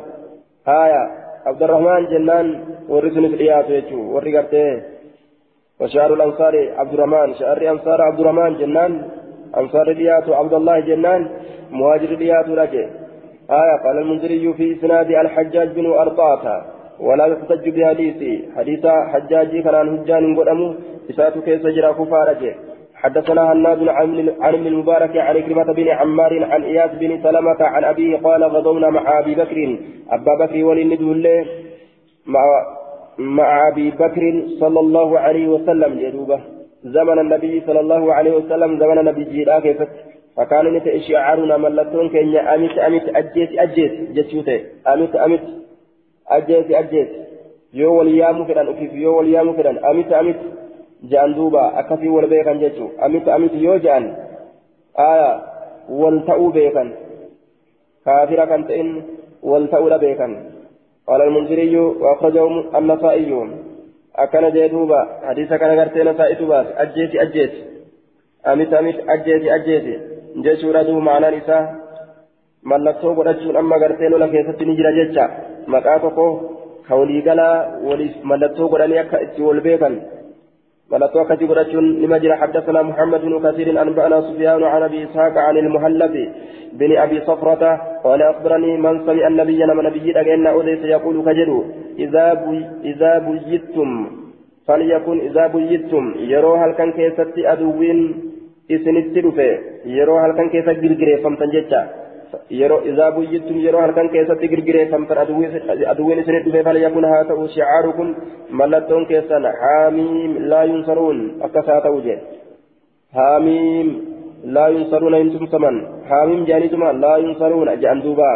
Haaya abdurrahmaan jennaan warri sunis dhiyaatu jechuun warri gartee. وشعر الأنصار عبد الرحمن شعر أنصار عبد الرحمن جنان أنصار ريات عبد الله جنان مهاجر ريات رجع آية قال المنذري في إسناد الحجاج بن أرطاة ولا يحتج بحديثي. حديث حجاج كان هجان قدمه إساته كيس جرى كفار حدثنا هناد عن ابن المبارك عن كلمة بن عمار عن إياس بن سلمة عن أبيه قال غزونا مع أبي بكر. أبا بكر ولندول مع مع أبي بكر صلى الله عليه وسلم. يدوبه. زمن النبي صلى الله عليه وسلم زمن النبي كيفت. فكان نت شعارنا ملتون كينيا أمت أمت أجيت أجيت جتشوتي أمت أمت أجيت أجيت. يو وليامو كدان أكيف يو وليامو كدان. أمت أمت wal beekan jechuun amiti amiti yoo ja'an aya wal ta'uu beekan kaafira kan ta'in wal ta'uudha beekan قال المنذري وأخرجه النسائي. أكن جدوبا حديث كان غرتين نسائي تباس أجيتي أجيتي أمت أمت أجيتي أجيتي جيشورا دو معنى نساء mallattoo godhachuun amma gartee lola keessatti ni jira jecha. Maqaa tokko ka walii galaa waliif mallattoo godhanii akka itti wal beekan. ملتو كتب رجل لمجرى حدثنا محمد بن كثير أنبأنا سفيان عن أبي إسحاق عن المهلب بن أبي صفرة قال أخبرني من سمع النبي لما نبي أجن أوديس يقول كجدو إذا بي إذا بيتم فليكن إذا بيتم يرو هل كان كيست أدوين يرو هل كان كيست جرجري فمتن جتا yeroo izaa buyyittum yeroo halkan keessatti girgireeffamtan aduwwiin isinit dhufe falyakun haa ta'u shicaaru kun mallattoon keessan haamiim laa yunsaruun akkas haa ta'u jee haamiim laa yunsaruuna hin tumsaman haamiim jaanituma laa yunsaruuna jedhan duuba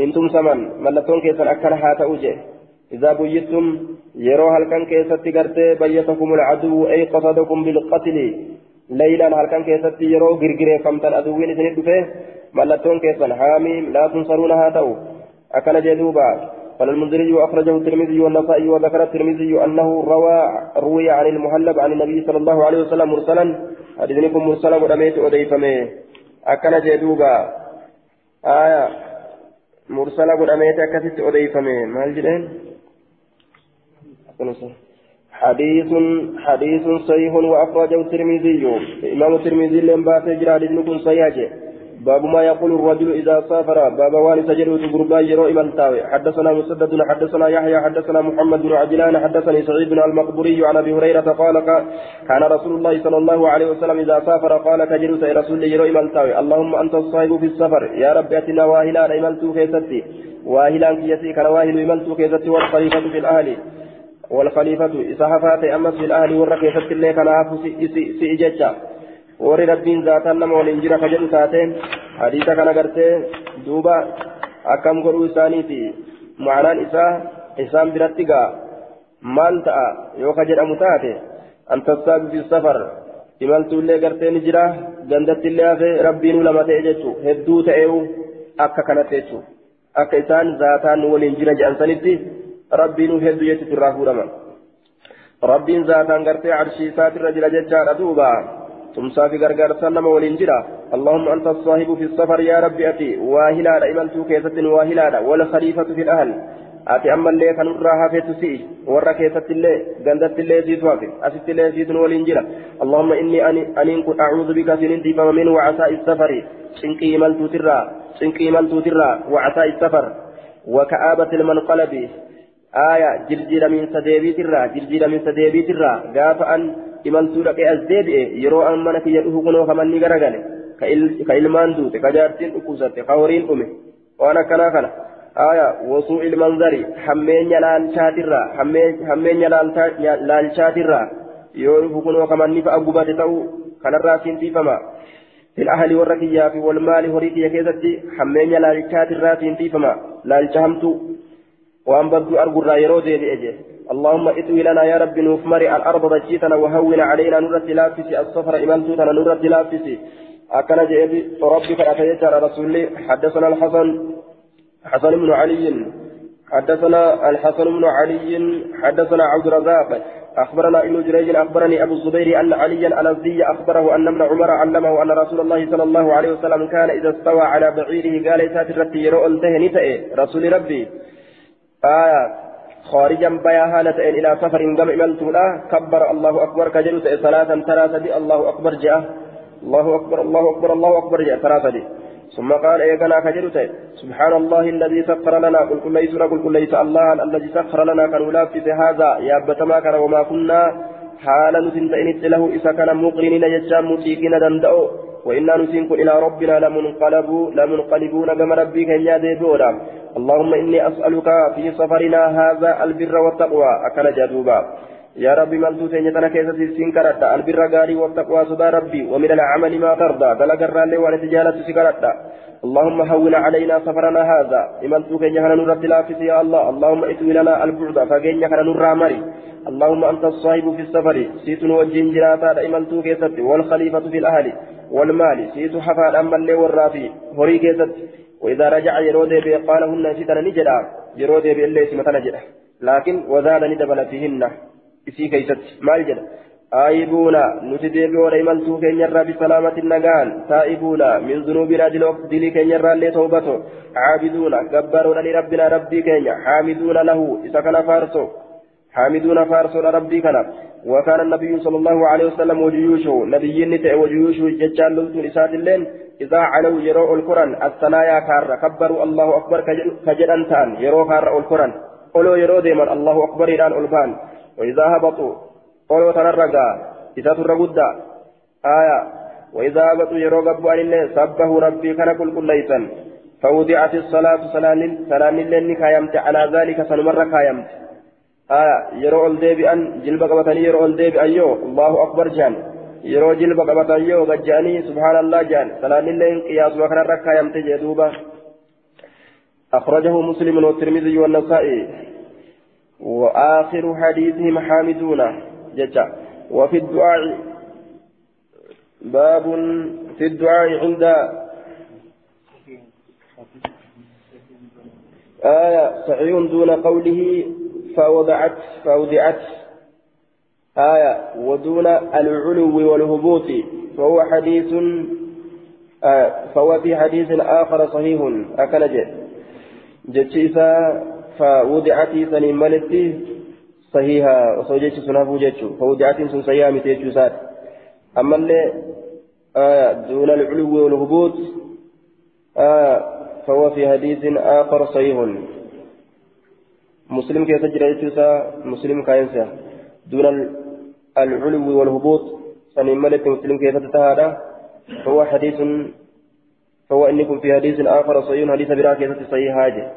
hin tumsaman mallattoon keessan akkana haa ta'u jee إذا بيتم يرو هل كان كيستي غرتي بيتكم العدو أي قصدكم بالقتل ليلا هل كان كيستي يرو غرغري فمتن أدوين سنين ملتون كيفا حاميم لا تنصرونها تو أكل جدوبا. قال المنذري وأخرجه الترمذي والنسائي وذكر الترمذي أنه روى روي عن المهلب عن النبي صلى الله عليه وسلم مرسلا. حديثكم مرسلا ودميت أديفمي أكل جدوبا. آية. مرسلا ودميت أكست أديفمي ما الجنين حديث حديث صحيح وأخرجه الترمذي. إمام الترمذي لم بات جرى حديث صحيح باب ما يقول الرجل إذا سافر. باب وان سجلوا تقربا يرو إمالتاوي حدثنا مسدد حدثنا يحيى حدثنا محمد بن عجلان حدثني سعيد بن المقبوري عن أبي هريرة قال كان رسول الله صلى الله عليه وسلم إذا سافر قال كجلوس رسول يرو إمالتاوي اللهم أنت الصاحب في السفر. يا رب أتنا واهلا إمالتو كيستي واهلا كيسي كان واهل إمالتو كيستي والخليفة في الأهل والخليفة إسحافات أمس في الأهل والرقيفة اللي كان عافو سئججا warri rabbiin zaataan nama waliin jira ka jedhu taateen hadiisa kana gartee duuba akkam godhuu isaaniiti ma'anaan isaa isaan biratti gaa maal ta'a yoo ka jedhamu taate an tassaabi fi safar imaltuullee gartee ni jira gandattillee hafee rabbiinuu lama ta'e jechuu hedduu ta'eewu akka kanatti jechuu akka isaan zaataan waliin jira jedhan sanitti rabbiinuu hedduu jechuutu irraa fuudhama. Rabbiin zaataan gartee arshii isaatirra jira jechaadha duubaa تمسا في غرغر سلم ولنجرا اللهم أنت الصاحب في السفر يا ربي أتي واهلا إملت كيسة واهلا والخليفة في الأهل أتي أما اللي كان راها في تسي ورا كيسة اللي غندت اللي زيت وافي أسيت اللي زيت ولنجرا اللهم إني أني أني أعوذ بك سننتي من وعساء السفر سنكي إملت ترى سنكي إملت ترى وعساء السفر وكآبة المنقلب آية جرجير من سديبي ترى جرجير من سديبي ترى غاف أن imaltuu dhaqee as deebi'e yeroo an mana kiyya dhufu kunoo kamanni garagale ka ilmaan duute ka jaartiin dhukkubsatte ka horiin dhume waan akkanaa kana aya wasuu ilmanzari hammeenya laalchaatirraa hammeenya laalchaatirraa yoo dhufu kunoo kamanni fa'a gubate ta'uu kanarraa siintiifama fil ahli warra kiyyaa fi wal maali horii kiyya keessatti waan badduu argurraa yeroo deebi'e jee اللهم اتوي لنا يا رب نفمر الأرض بجيتنا وهون علينا نور التلافس السفر املتنا نور التلافس أكن جئبي ربي فأتيت على رسول حدثنا الحسن حسن بن علي. حدثنا الحسن بن علي. حدثنا عبد الرزاق. أخبرنا إبن جريج أخبرني أبو الزبير أن عليا الأزدي أخبره أن ابن عمر علمه أن رسول الله صلى الله عليه وسلم كان إذا استوى على بعيره قال ساتر رتي يرو انتهني رسول ربي. آية خارجا بيا هالة إلى سفر قم إملتولا كبر الله أكبر كجلس ثلاثا ثلاثة دي الله أكبر جاء. الله أكبر الله أكبر الله أكبر جاء ثلاثة دي. ثم قال إيقنا كجلس سبحان الله الذي سخر لنا قل كل ليس قل كل ليس الله الذي سخر لنا كان في هذا. يا بتما كان وما كنا. حالا نسنت إن له إذا كان مقرنين يجام متيقين دندأو. وإنا نسنكن إلى ربنا لمنقلبوا لمنقلبون كما ربي كان يدبونا اللهم إني أسألك في سفرنا هذا البر والتقوى. أكل جدوبا. يا ربي من توتين يتنا كيسة سنكرت البر غاري والتقوى صدى ربي. ومن العمل ما ترضى دلق الرالي ونتجالة سكرت اللهم هون علينا سفرنا هذا. إمن توكين يهنا نرد لافس يا الله. اللهم اتوي لنا البعد. فكين يهنا نرى مري. اللهم أنت الصاحب في السفر. سيت وجين جراتا إمن توكيست والخليفة في الأهل. والمال. سيت حفاد أما اللي والرافي هري كيست وإذا رجع يرودي بي قال هن ستنا نجدا يرودي بي اللي سمتنا جدا لكن وزاد ندبل فيهن. إسي كيست. ما الجدا آيبونا. نتدبي وريمن توكين يرى بسلامة النقال. تائبونا. من ذنوبنا دلي كين يرى اللي توبته عابدون جبارون لربنا ربي كين حامدون له. إذا كان فارسو. حامدون فارسو ربي كان وكان النبي صلى الله عليه وسلم وجيوشه نبي نتع وجيوشه ججال لوت لسات اللين إذا علوا يروا القرآن الثنايا كار كبروا الله أكبر كجد أنتان يروا كار القرآن. قولوا يروا ديما الله أكبر إلى الألبان وإذا هبطوا قولوا تنرقا إذا ترقدا آية. وإذا هبطوا يروا قبوا أن سبه ربي كان كل كل ليسا فوضعت الصلاة سلام اللين كايمت على ذلك سنمر كايمت. آية يرو الديبئا جلب قبطني يرو الديبئا يو الله أكبر جان يرو جلب قبطن يو قجاني سبحان الله جان سلام اللين قياس وكان ركا يمت جدوبا أخرجه مسلم والترمذي والنسائي وآخر حديثهم حامدون جتا وفي الدعاء باب في الدعاء عند آية صحيح دون قوله فوضعت فوضعت. آية ودون العلو والهبوط. فهو حديث آه فهو في حديث آخر صحيح. أكنج جتشيسا فوضعت سنين ملتي صحيحة. وصوجيش سنافو جتشو. فوضعت سن صحيحة سات. أما اللي آية دون العلو والهبوط. آية فهو في حديث آخر صحيح. مسلم كيف تجرى مسلم كاينسا. دون العلو والهبوط سنين ملك مسلم كيف تتهادى فهو حديث فهو إنكم في حديث آخر صحيح حديث برا كيف صحيح حاجة